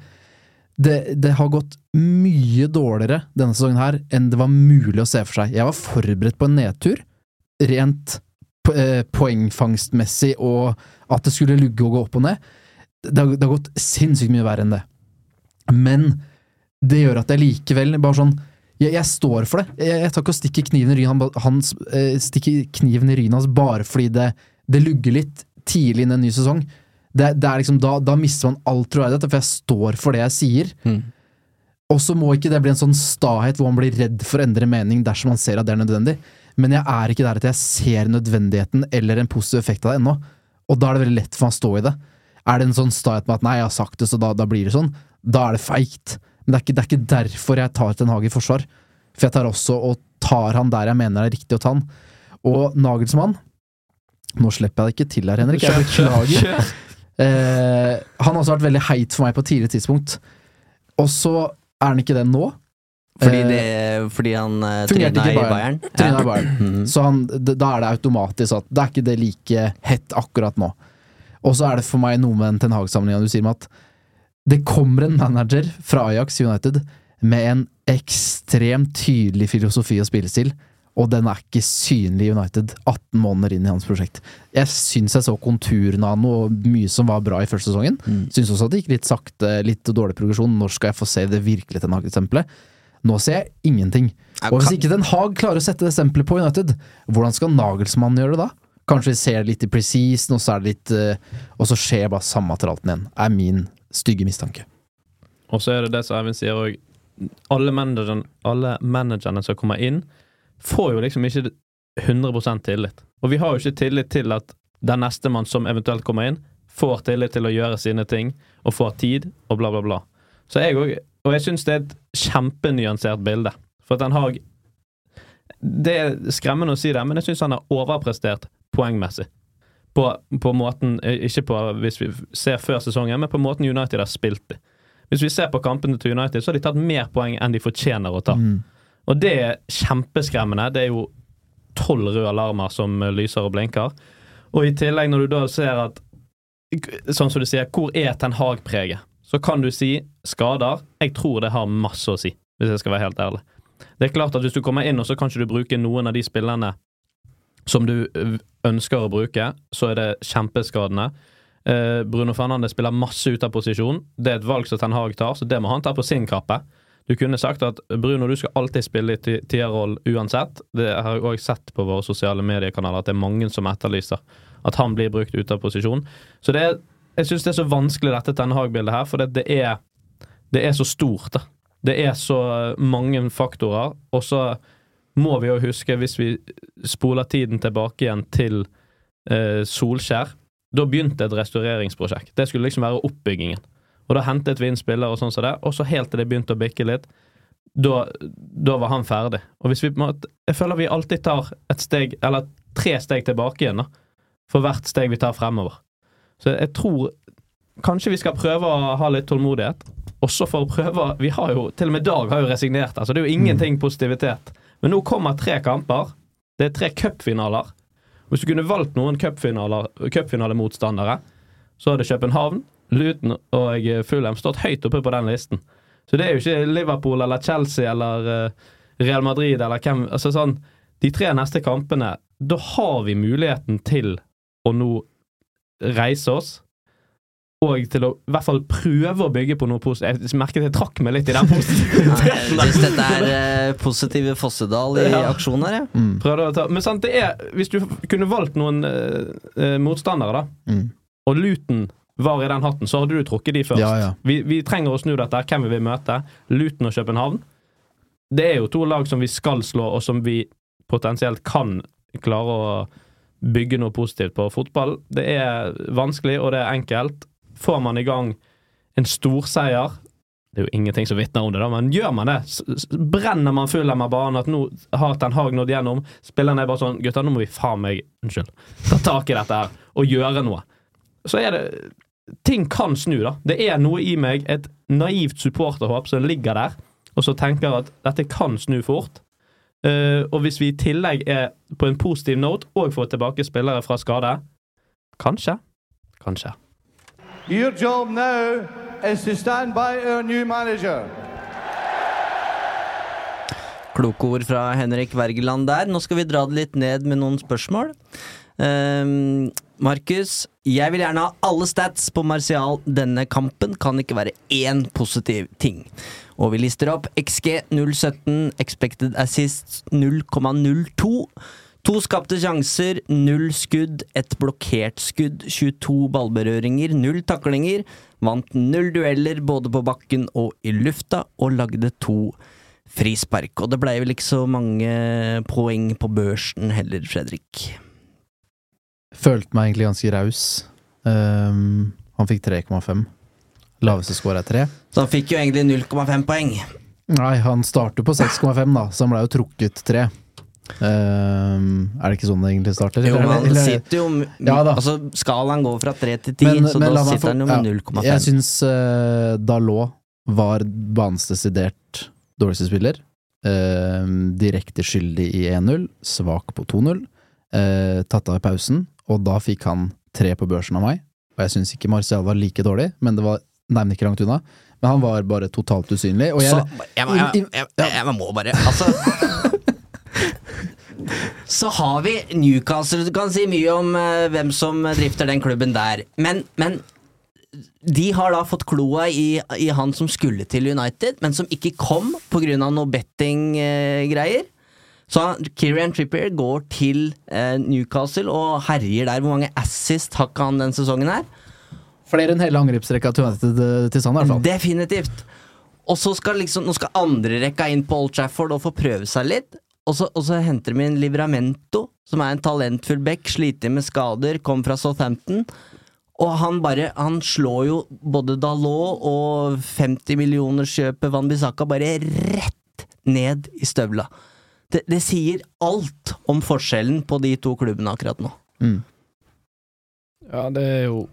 S2: Det, det har gått mye dårligere denne sesongen her enn det var mulig å se for seg. Jeg var forberedt på en nedtur, rent eh, poengfangstmessig, og at det skulle lugge og gå opp og ned. Det har, det har gått sinnssykt mye verre enn det. Men det gjør at jeg likevel bare sånn jeg, jeg står for det. Jeg, jeg tar ikke og stikker kniven i han- hans, eh, stikker kniven i hans bare fordi det, det lugger litt tidlig inn i en ny sesong. Det, det er liksom, da, da mister man all troverdighet, for jeg står for det jeg sier. Og så må ikke det bli en sånn stahet hvor man blir redd for å endre mening dersom man ser at det er nødvendig. Men jeg er ikke der at jeg ser nødvendigheten eller en positiv effekt av det ennå. Og da er det veldig lett for meg å stå i det. Er det en sånn stahet med at nei, jeg har sagt det, så da, da blir det sånn, da er det feigt. Men det er, ikke, det er ikke derfor jeg tar Ten Hag i forsvar. For jeg tar også og tar han der jeg mener det er riktig å ta han. Og Nagelsmann Nå slipper jeg det ikke til her, Henrik. Jeg beklager. [laughs] Eh, han har også vært veldig heit for meg på et tidlig tidspunkt. Og så er han ikke det nå.
S1: Fordi,
S2: Eh,
S1: det, fordi han uh,
S2: trena
S1: i
S2: i
S1: Bayern. Ja.
S2: i Bayern. [clears throat]
S1: Mhm.
S2: Så han, da er det automatisk at det er ikke det like hett akkurat nå. Og så er det for meg noe med den Ten Hag-sammenligninga du sier med at det kommer en manager fra Ajax United med en ekstremt tydelig filosofi og spillestil, og den er ikke synlig i United 18 måneder inn i hans prosjekt. Jeg syns jeg så konturene av noe mye som var bra i første sesongen. Syns også at det gikk litt sakte, litt dårlig progresjon. Når skal jeg få se det virkelige Ten Hag-eksempelet? Nå ser jeg ingenting. Og hvis ikke Den Haag klarer å sette det stempelet på United, hvordan skal Nagelsmann gjøre det da? Kanskje vi ser det litt i preseason, og så er det litt eh, Og så skjer bare samme tralten igjen, er min stygge mistanke.
S3: Og så er det det som Eivind sier òg. Alle, manageren, alle managerne som kommer inn, får jo liksom ikke 100% tillit. Og vi har jo ikke tillit til at den nestemann som eventuelt kommer inn, får tillit til å gjøre sine ting og får tid og bla, bla, bla. Så jeg òg Og jeg syns det er et kjempenyansert bilde. For at Den Haag Det er skremmende å si det, men jeg syns han har overprestert poengmessig. På, på måten eh, Ikke på hvis vi ser før sesongen, men på måten United har spilt det. Hvis vi ser på kampene til United, så har de tatt mer poeng enn de fortjener å ta. Og det er kjempeskremmende. Det er jo tolv røde alarmer som lyser og blinker. Og i tillegg, når du da ser at Sånn som du sier, hvor er Ten Hag-preget? Så kan du si skader. Jeg tror det har masse å si, hvis jeg skal være helt ærlig. Det er klart at hvis du kommer inn, og så kan ikke du bruke noen av de spillerne som du ønsker å bruke, så er det kjempeskadende. Eh, Bruno Fernandes spiller masse ut av posisjon. Det er et valg som Ten Hag tar, så det må han ta på sin kappe. Du kunne sagt at Bruno, du skal alltid spille i ti- tierroll uansett. Det har jeg òg sett på våre sosiale mediekanaler, at det er mange som etterlyser at han blir brukt ut av posisjon. Så det er, jeg syns det er så vanskelig, dette Ten Hag-bildet her, for det, det, er, det er så stort. Det er så mange faktorer. Og så må vi jo huske, hvis vi spoler tiden tilbake igjen til eh, Solskjær Da begynte et restaureringsprosjekt. Det skulle liksom være oppbyggingen. Og da hentet vi inn spillere og sånn som det, og så helt til det begynte å bikke litt, da, da var han ferdig. Og hvis vi Jeg føler vi alltid tar et steg, eller tre steg tilbake igjen, da. For hvert steg vi tar fremover. Så jeg tror kanskje vi skal prøve å ha litt tålmodighet. Også for å prøve Vi har jo Til og med Dag har jo resignert. Altså det er jo ingenting positivitet. Men nå kommer tre kamper. Det er tre cupfinaler. Hvis du kunne valgt noen cupfinalemotstandere, så hadde København, Luton og Fulham stått høyt oppe på den listen. Så det er jo ikke Liverpool eller Chelsea eller eh, Real Madrid eller hvem altså sånn, De tre neste kampene, da har vi muligheten til å nå reise oss. Og til å i hvert fall prøve å bygge på noe positivt. Jeg merket jeg trakk meg litt i den [laughs]
S1: Nei,
S3: positiviteten.
S1: Jeg syns dette er eh, positive Fossedal i [laughs]
S3: Ja.
S1: aksjon her,
S3: å ta, men sant, det er Hvis du kunne valgt noen eh, eh, motstandere, da,
S2: Mm.
S3: og Luton var i den hatten, så hadde du trukket de først.
S2: Ja, ja.
S3: Vi, vi trenger å snu dette. Hvem vil vi møte? Luton og København. Det er jo to lag som vi skal slå, og som vi potensielt kan klare å bygge noe positivt på. Fotball det er vanskelig, og det er enkelt. Får man i gang en storseier Det er jo ingenting som vitner om det, da, men gjør man det? Brenner man full av banen at nå har Ten Hag nådd gjennom? Spillerne er bare sånn Gutter, nå må vi faen meg Unnskyld. Ta tak i dette her og gjøre noe. Så er det Ting kan snu, da. Det er noe i meg, et naivt supporterhåp som ligger der, og så tenker at dette kan snu fort. Uh, og hvis vi i tillegg er på en positiv note og får tilbake spillere fra skade Kanskje. Kanskje.
S7: Your job now is to stand by our new manager.
S1: Kloke ord fra Henrik Wergeland der. Nå skal vi dra det litt ned med noen spørsmål. Um, Markus, jeg vil gjerne ha alle stats på Martial denne kampen. Kan ikke være én positiv ting. Og vi lister opp XG 017, expected assists 0,02. To skapte sjanser, null skudd, ett blokkert skudd, 22 ballberøringer, null taklinger. Vant null dueller både på bakken og i lufta, og lagde to frispark. Og det blei vel ikke så mange poeng på børsen heller, Fredrik.
S2: Følte meg egentlig ganske raus. Um, han fikk 3,5. Laveste score er 3.
S1: Så han fikk jo egentlig 0,5 poeng.
S2: Nei, han starter på 6,5, da, så han ble jo trukket 3. Um, er det ikke sånn det egentlig starter?
S1: Jo,
S2: Eller-
S1: han sitter jo
S2: Ja.
S1: Altså, skalaen går fra 3 til 10,
S2: Men-
S1: så
S2: men
S1: da sitter han jo med
S2: ja,
S1: 0,5.
S2: Jeg syns uh, Dalot var banens desidert dårligste spiller. Uh, direkte skyldig i 1-0, svak på 2-0. Uh, tatt av i pausen, og da fikk han tre på børsen av meg. Og jeg syns ikke Martial var like dårlig, men det var nærmest ikke langt unna. Men han var bare totalt usynlig. Og jeg,
S1: Så jeg, jeg, jeg, jeg må bare Altså [laughs] Så har vi Newcastle. Du kan si mye om eh, hvem som drifter den klubben der. Men, men de har da fått kloa i, i han som skulle til United, men som ikke kom pga. noe betting-greier. Så Kirian Kieran Trippier går til eh, Newcastle og herjer der. Hvor mange assist har ikke han den sesongen her?
S2: flere enn hele angrepsrekka til United eh, til sammen, i hvert fall.
S1: Definitivt. Og så skal liksom, nå skal andrerekka inn på Old Trafford og få prøve seg litt. Og så, og så henter de inn Livramento, som er en talentfull back, sliter med skader, kom fra Southampton. Og han bare Han slår jo både Dalot og 50 millionerskjøpet Van Bissaka bare rett ned i støvla. Det, det sier alt om forskjellen på de to klubbene akkurat nå.
S2: Mm.
S3: Ja, det er jo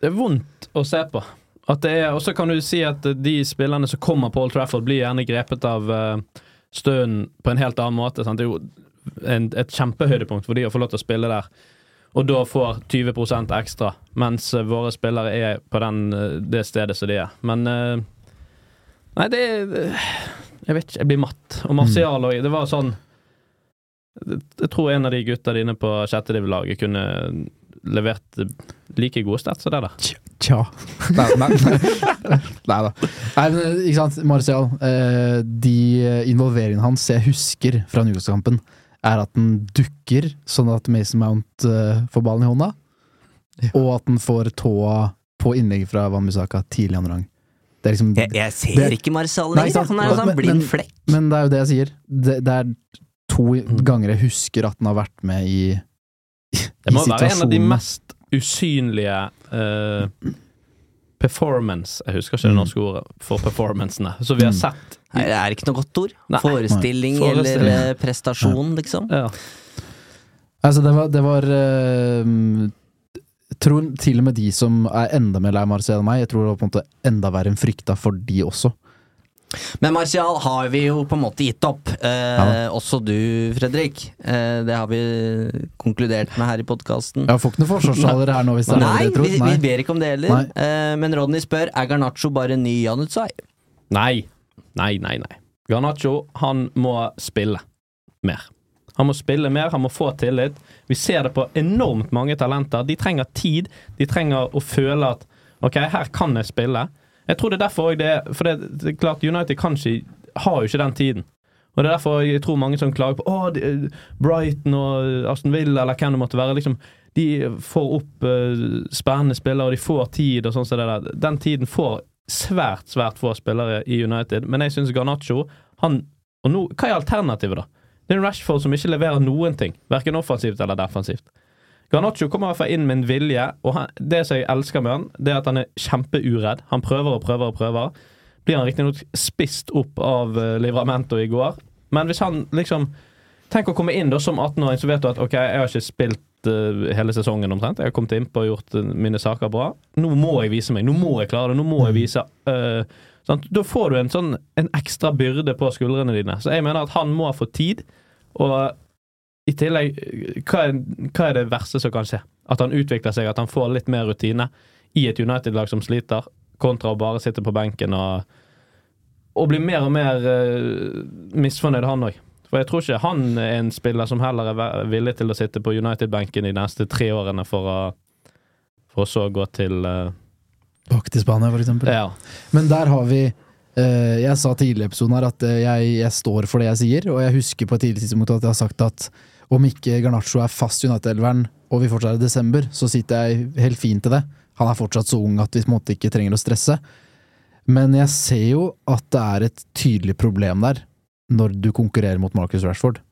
S3: Det er vondt å se på. At det er, Og så kan du si at de spillerne som kommer på Old Trafford, blir gjerne grepet av uh, støen på en helt annen måte. Sant? Det er jo en, et kjempehøydepunkt for de å få lov til å spille der. Og da får 20 ekstra, mens eh, våre spillere er på den, eh, det stedet som de er. Men eh, Nei, det Jeg vet ikke, jeg blir matt. Og Martial òg. Det var sånn Jeg tror en av de gutta dine på sjettediv-laget kunne levert like gode stats som det der.
S2: Tja. Nei, nei, nei. [laughs] nei da. Nei, men ikke sant, Martial. Eh, de involveringene hans jeg husker fra Newcastle-kampen, er at den dukker sånn at Mason Mount eh, får ballen i hånda, og at den får tåa på innlegg fra Van Bissaka tidlig i andre gang. Det er liksom
S1: Jeg, jeg ser
S2: det-
S1: ikke Marcial lenger.
S2: sant.
S1: Han er en sånn
S2: Men-
S1: blind
S2: men-
S1: flekk.
S2: Men det er jo det jeg sier. Det, det er to
S1: Mm.
S2: ganger jeg husker at den har vært med i
S3: Det må være en av de mest usynlige uh, performance Jeg husker ikke det
S2: Mm.
S3: norske ordet for performancene. Så vi har
S2: Mm.
S3: sett
S1: Nei, det er ikke noe godt ord.
S3: Nei.
S1: Forestilling
S3: Nei.
S1: eller
S3: Forestilling.
S1: eh, prestasjon, liksom.
S3: ja.
S2: Altså, det var, det var uh, tror til og med de som er enda mer lei Marcial enn meg, jeg tror det var på en måte enda verre enn frykta for de også.
S1: Men Martial har vi jo på en måte gitt opp. Eh,
S2: Ja.
S1: Også du, Fredrik. Eh, det har vi konkludert med her i podkasten.
S2: Jeg får ikke noen forsvarstaler her nå, hvis det er
S1: Nei,
S2: det dere
S1: vi,
S2: tror.
S1: vi ber ikke om det heller. Eh, men Rodney spør er Garnaccio bare ny Janutsai.
S3: Nei. Nei, nei, nei. Garnaccio, han må spille mer. Han må spille mer, han må få tillit. Vi ser det på enormt mange talenter. De trenger tid. De trenger å føle at OK, her kan jeg spille. Jeg tror det er derfor også det For det, det er klart, United kan ikke, har jo ikke den tiden. Og det er derfor jeg tror mange som klager på Åh, de, Brighton og Aston Villa eller hvem det måtte være. liksom De får opp uh, spennende spillere, og de får tid og sånn som der. Den tiden får svært, svært få spillere i United, men jeg syns Garnaccio han, Og nå, hva er alternativet, da? Det er en Rashford som ikke leverer noen ting, verken offensivt eller defensivt. Garnaccio kommer i hvert fall inn med en vilje, og han, det som jeg elsker med han, det er at han er kjempeuredd. Han prøver og prøver og prøver. Blir han riktignok spist opp av uh, Livramento i går, men hvis han liksom Tenk å komme inn da som 18-åring, så vet du at ok, jeg har ikke spilt eh, hele sesongen omtrent. Jeg har kommet innpå og gjort eh, mine saker bra. Nå må jeg vise meg. Nå må jeg klare det. Nå må jeg vise. uh? Da får du en sånn en ekstra byrde på skuldrene dine. Så jeg mener at han må få tid, og i tillegg hva er, hva er det verste som kan skje? At han utvikler seg, at han får litt mer rutine i et United-lag som sliter, kontra å bare sitte på benken og, og bli mer og mer uh, misfornøyd, han òg. For jeg tror ikke han er en spiller som heller er villig til å sitte på United-benken de neste tre årene for å, for å så gå til uh,
S2: Bak til Spania, for eksempel.
S3: Ja.
S2: Men der har vi uh, Jeg sa tidligere i episoden her at jeg, jeg, står for det jeg sier, og jeg husker på et tidlig tidspunkt at jeg har sagt at om ikke Garnaccio er fast United-elveren, og vi fortsatt er i desember, så sitter jeg helt fint til det. Han er fortsatt så ung at vi på en måte ikke trenger å stresse. Men jeg ser jo at det er et tydelig problem der, når du konkurrerer mot Marcus Rashford.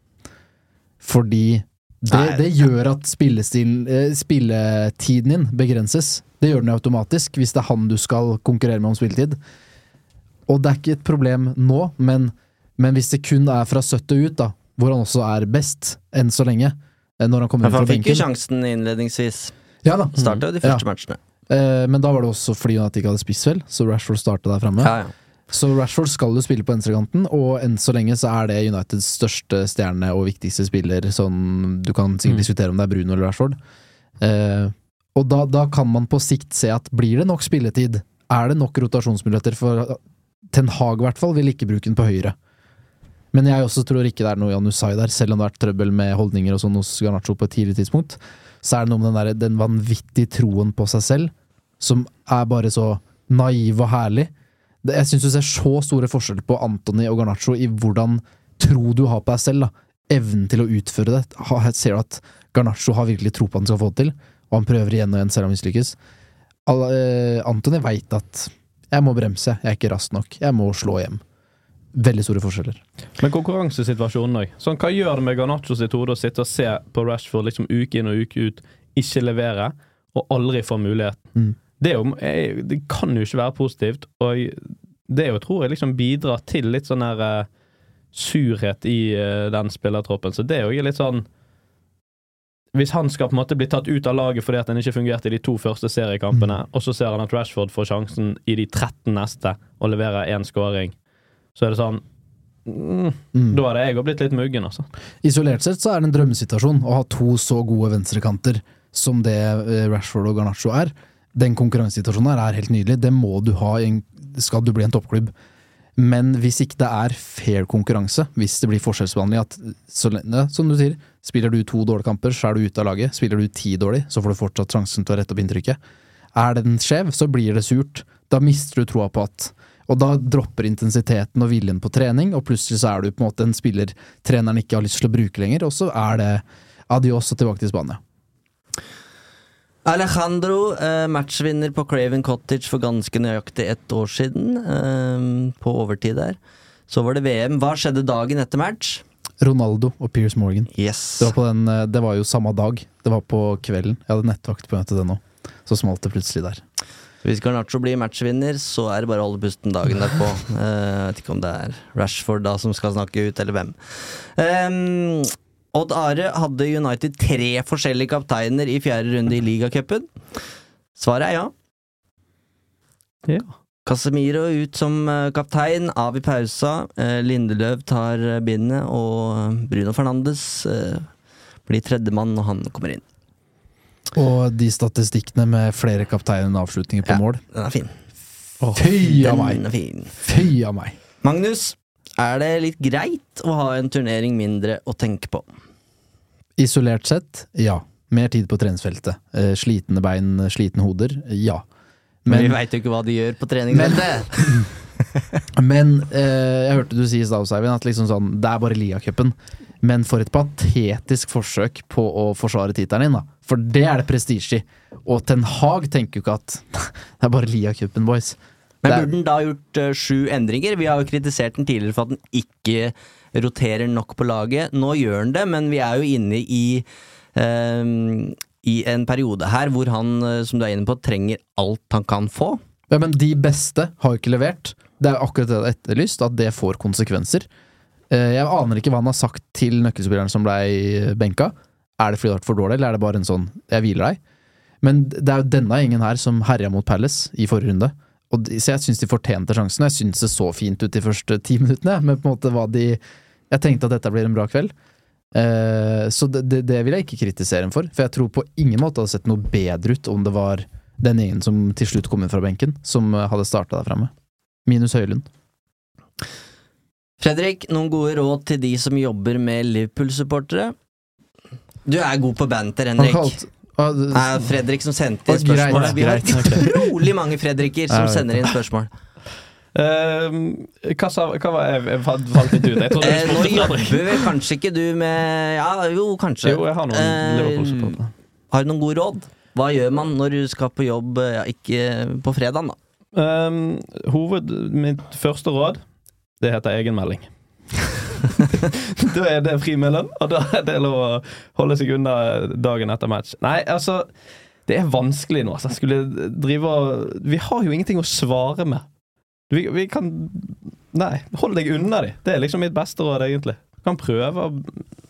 S2: Fordi det, det gjør at eh, spilletiden din begrenses. Det gjør den automatisk, hvis det er han du skal konkurrere med om spilletid. Og det er ikke et problem nå, men, men hvis det kun er fra 70 ut, da, hvor han også er best, enn så lenge, eh, når han kommer inn fra benken
S1: Han fikk jo sjansen innledningsvis.
S2: Ja da.
S1: Starta jo de første
S2: ja.
S1: matchene.
S2: Eh, men da var det også fordi han ikke hadde spiss vel, så Rashford starta der framme.
S1: Ja, ja.
S2: Så Rashford skal jo spille på venstrekanten, og enn så lenge så er det Uniteds største stjerne og viktigste spiller. Sånn, du kan sikkert
S3: Mm.
S2: diskutere om det er Bruno eller Rashford. Eh, og da, da kan man på sikt se at blir det nok spilletid, er det nok rotasjonsmuligheter for Ten Hag i hvert fall vil ikke bruke den på høyre. Men jeg også tror ikke det er noe Jan Usai der, selv om det har vært trøbbel med holdninger og sånn hos Garnaccio på et tidlig tidspunkt. Så er det noe med den, der, den vanvittige troen på seg selv, som er bare så naiv og herlig. Jeg syns du ser så store forskjeller på Antony og Garnaccio i hvordan tro du har på deg selv. da. Evnen til å utføre det. Jeg ser du at Garnaccio har virkelig tro på at han skal få det til, og han prøver igjen og igjen selv om han mislykkes. Eh, Antony veit at 'jeg må bremse, jeg er ikke rask nok, jeg må slå hjem'. Veldig store forskjeller.
S3: Men konkurransesituasjonen òg. Sånn, hva gjør det med Garnaccio sitt hode å sitte og se på Rashford liksom uke inn og uke ut, ikke levere, og aldri få mulighet?
S2: Mm.
S3: Det, jo, det kan jo ikke være positivt, og det jo, tror jeg, liksom bidrar til litt sånn her uh, surhet i uh, den spillertroppen. Så det er jo litt sånn Hvis han skal på en måte bli tatt ut av laget fordi at han ikke fungerte i de to første seriekampene, og så ser han at Rashford får sjansen i de 13 neste og leverer én scoring, så er det sånn mm,
S2: Mm.
S3: Da hadde jeg òg blitt litt muggen, altså.
S2: Isolert sett så er det en drømmesituasjon å ha to så gode venstrekanter som det eh, Rashford og Garnaccio er. Den konkurransesituasjonen her er helt nydelig. Det må du ha skal du bli en toppklubb. Men hvis ikke det er fair konkurranse, hvis det blir forskjellsbehandling at så, lenge- Som du sier, spiller du to dårlige kamper, så er du ute av laget. Spiller du ti dårlig, så får du fortsatt sjansen til å rette opp inntrykket. Er den skjev, så blir det surt. Da mister du troa på at Og da dropper intensiteten og viljen på trening, og plutselig så er du på en måte en spiller treneren ikke har lyst til å bruke lenger, og så er det adios og tilbake til Spania.
S1: Alejandro, eh, matchvinner på Craven Cottage for ganske nøyaktig ett år siden. Eh, på overtid der. Så var det VM. Hva skjedde dagen etter match?
S2: Ronaldo og Piers Morgan.
S1: Yes.
S2: Det var, på den, eh, det var jo samme dag. Det var på kvelden. Jeg hadde nettvakt på møtet den òg. Så smalt det plutselig der.
S1: Hvis Garnaccio blir matchvinner, så er det bare å holde pusten dagen derpå. [laughs] Eh, Jeg vet ikke om det er Rashford da som skal snakke ut, eller hvem. Um, Odd Are hadde United tre forskjellige kapteiner i fjerde runde i ligacupen. Svaret er ja.
S3: Ja.
S1: Casemiro ut som eh, kaptein, av i pausa. Lindeløv tar bindet, og Bruno Fernandes blir tredjemann når han kommer inn.
S2: Og de statistikkene med flere kapteiner enn avslutninger på mål.
S1: Den er fin.
S2: Fy av meg!
S1: Fin.
S2: Fy av meg!
S1: Magnus, er det litt greit å ha en turnering mindre å tenke på?
S2: Isolert sett, ja. Mer tid på treningsfeltet. Eh, slitne bein, slitne hoder, ja.
S1: Men, vi
S2: Men,
S1: veit jo ikke hva de gjør på treningsfeltet. [laughs]
S2: men eh, jeg hørte du si i stad, Eivind, at liksom sånn, det er bare Liacupen. Men for et patetisk forsøk på å forsvare tittelen din, da. For det er det prestisje i. Og Ten Hag tenker jo ikke at [laughs] det er bare ligacupen, boys.
S1: Men burde den da gjort uh, sju endringer? Vi har jo kritisert den tidligere for at den ikke roterer nok på laget. Nå gjør den det, men vi er jo inne i um, i en periode her hvor han, eh, som du er inne på, trenger alt han kan få.
S2: Ja, men de beste har jo ikke levert. Det er akkurat det etterlyst, at det får konsekvenser. Eh, Jeg aner ikke hva han har sagt til nøkkelspilleren som blei benka. Er det fordi det har vært for dårlig, eller er det bare en sånn 'jeg hviler deg'? Men det er jo denne gjengen her som herja mot Palace i forrige runde, de, så jeg syns de fortjente sjansen, og jeg syns det så fint ut de første ti minuttene. Men på en måte hva de Jeg tenkte at dette blir en bra kveld. Eh, så det, det, det vil jeg ikke kritisere dem for, for jeg tror på ingen måte hadde sett noe bedre ut om det var den gjengen som til slutt kom inn fra benken, som eh, hadde starta der framme. Minus Høylund.
S1: Fredrik, noen gode råd til de som jobber med Liverpool-supportere? Du er god på banter, Henrik.
S2: Kalt, ah, det-
S1: er Fredrik som sendte inn spørsmål. Vi har utrolig mange Fredriker som sender inn spørsmål.
S3: Uh, hva, sa, hva var jeg, jeg falt litt ut? Jeg trodde du
S1: nå jobber vel kanskje ikke du med Ja, jo, kanskje.
S3: Jo, jeg har noen uh,
S1: Har du noen gode råd? Hva gjør man når du skal på jobb, eh, ja, ikke på fredagen, da?
S3: Um, hoved, mitt første råd, det heter egenmelding. [laughs] da er det fri med lønn, og da er det lov å holde seg unna dagen etter match. Nei, altså Det er vanskelig nå. Altså. Skulle drive og Vi har jo ingenting å svare med. Vi, vi kan Nei, hold deg unna de. Det er liksom mitt beste råd, egentlig. Kan prøve,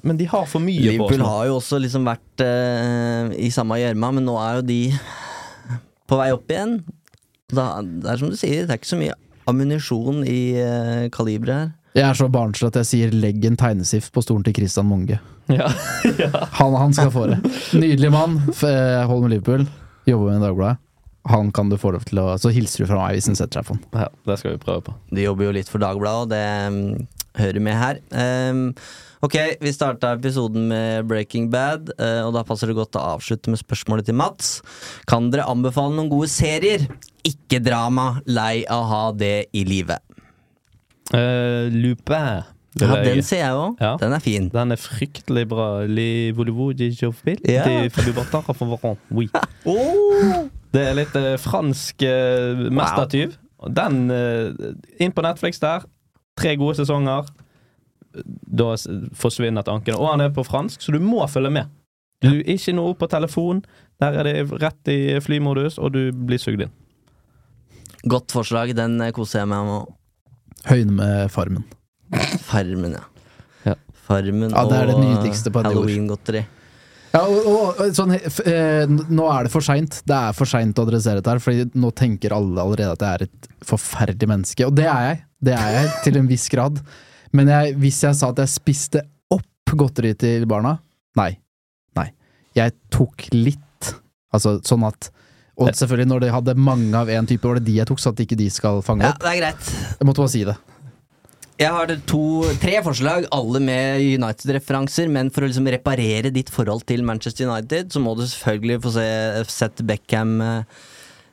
S3: men de har for mye på oss
S1: Liverpool har jo også liksom vært uh, i samme gjørma, men nå er jo de på vei opp igjen. Da, det er som du sier, det er ikke så mye ammunisjon i uh, kaliberet her.
S2: Jeg er så barnslig at jeg sier 'legg en tegnestift på stolen til Christian Monge'. [laughs]
S3: Ja.
S2: Han, han skal få det. Nydelig mann. Holm eh, Holder med Liverpool. Jobber med Dagbladet. Han kan du få lov til å Så hilser du fra meg hvis han setter seg på den.
S3: ja, det skal vi prøve på.
S1: De jobber jo litt for Dagbladet, og det mm, hører med her. Um, ok, vi starta episoden med Breaking Bad, uh, og da passer det godt å avslutte med spørsmålet til Mats. Kan dere anbefale noen gode serier? Ikke drama, lei av å ha det i livet.
S3: Uh, Lupin.
S1: Ja, den ser jeg òg.
S3: Ja.
S1: Den er fin.
S3: Den er fryktelig bra. De?
S1: Ja.
S3: De Fabubartan, Raffavarant. Oui. [laughs] Det er litt uh, fransk uh, mestertyv. Wow. Den uh, Inn på Netflix der. Tre gode sesonger. Da forsvinner tankene. Og han er på fransk, så du må følge med. Du er Ikke noe på telefon. Der er det rett i flymodus, og du blir sugd inn.
S1: Godt forslag, den eh, koser jeg meg med.
S2: Høyne med Farmen.
S1: Farmen, ja.
S3: Ja.
S1: Farmen
S2: Ja, det er det
S1: og
S2: nydeligste på et
S1: halloween-godteri.
S2: Ja, og, og sånn, eh, nå er det for seint. Det er for seint å adressere dette her, Fordi nå tenker alle allerede at jeg er et forferdelig menneske. Og det er jeg. Det er jeg til en viss grad. Men jeg, hvis jeg sa at jeg spiste opp godteri til barna Nei. Nei. Jeg tok litt. Altså sånn at Og selvfølgelig, når de hadde mange av én type, var det de jeg tok, så at ikke de skal fange
S1: Ja,
S2: opp.
S1: det er greit.
S2: Jeg måtte bare si det.
S1: Jeg har to, tre forslag, alle med United-referanser, men for å liksom reparere ditt forhold til Manchester United, så må du selvfølgelig få se, sett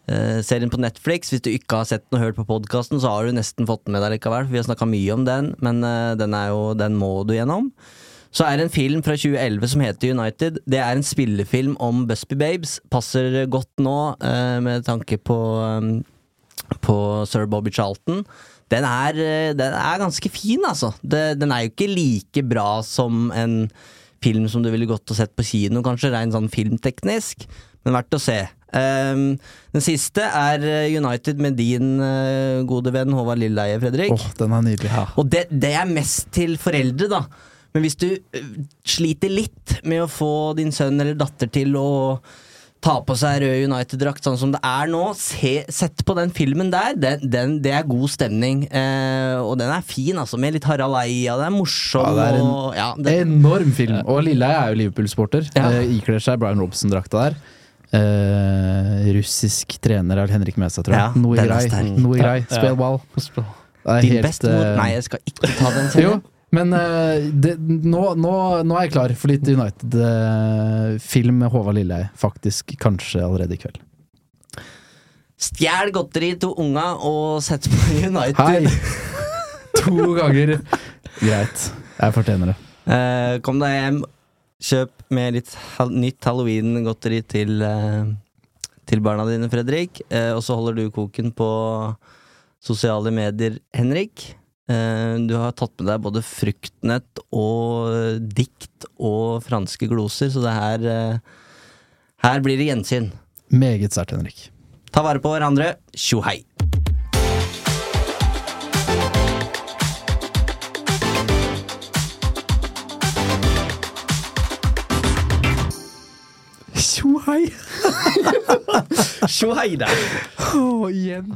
S1: Beckham-serien på Netflix. Hvis du ikke har sett den og hørt på podkasten, så har du nesten fått den med deg likevel, for vi har snakka mye om den, men eh, den, er jo, den må du gjennom. Så er det en film fra 2011 som heter United. Det er en spillefilm om Busby Babes. Passer godt nå, eh, med tanke på, eh, på sir Bobby Charlton. Den er, eh, den er ganske fin, altså. Den er jo ikke like bra som en film som du ville gått og sett på kino, kanskje, rent sånn filmteknisk, men verdt å se. Um, den siste er United med din uh, gode venn Håvard Lilleheie, Fredrik.
S2: Oh, den er nydelig.
S1: Og det, det er mest til foreldre, da. Men hvis du øh, sliter litt med å få din sønn eller datter til å ta på seg rød United-drakt sånn som det er nå, se, sett på den filmen der. Den, den, det er god stemning. Eh, og den er fin, altså, med litt Harald Eia. Den er morsom.
S2: Ja, det er en
S1: og, ja, det,
S2: Enorm film. Og Lilleheie er jo Liverpool-sporter.
S1: Ja.
S2: Eh, ikler seg Brian Robson-drakta der. Eh, russisk trener er Henrik Mesa, tror jeg.
S1: Ja,
S2: Noe grei. Noe grei. Spill ball.
S1: Din
S2: helt,
S1: bestemor
S2: mot
S1: Nei, jeg skal ikke ta den
S2: Jo,
S1: serien.
S2: Men uh, det, nå, nå, nå er jeg klar for litt United-film med Håvard Lilleheie. Faktisk kanskje allerede i kveld.
S1: Stjel godteri til unga og sett på [laughs] United.
S2: Hei! To ganger. Greit. Jeg fortjener det.
S1: Uh, kom deg hjem, kjøp med litt hal nytt halloween-godteri til, uh, til barna dine, Fredrik. Uh, og så holder du koken på sosiale medier, Henrik. Eh, du har tatt med deg både fruktnett og eh, dikt og franske gloser, så det her eh, Her blir det gjensyn.
S2: Meget sterkt, Henrik.
S1: Ta vare på hverandre. Tjo hei.
S2: Tjo hei! [laughs]
S3: Tjo hei der!
S2: Oh, igjen.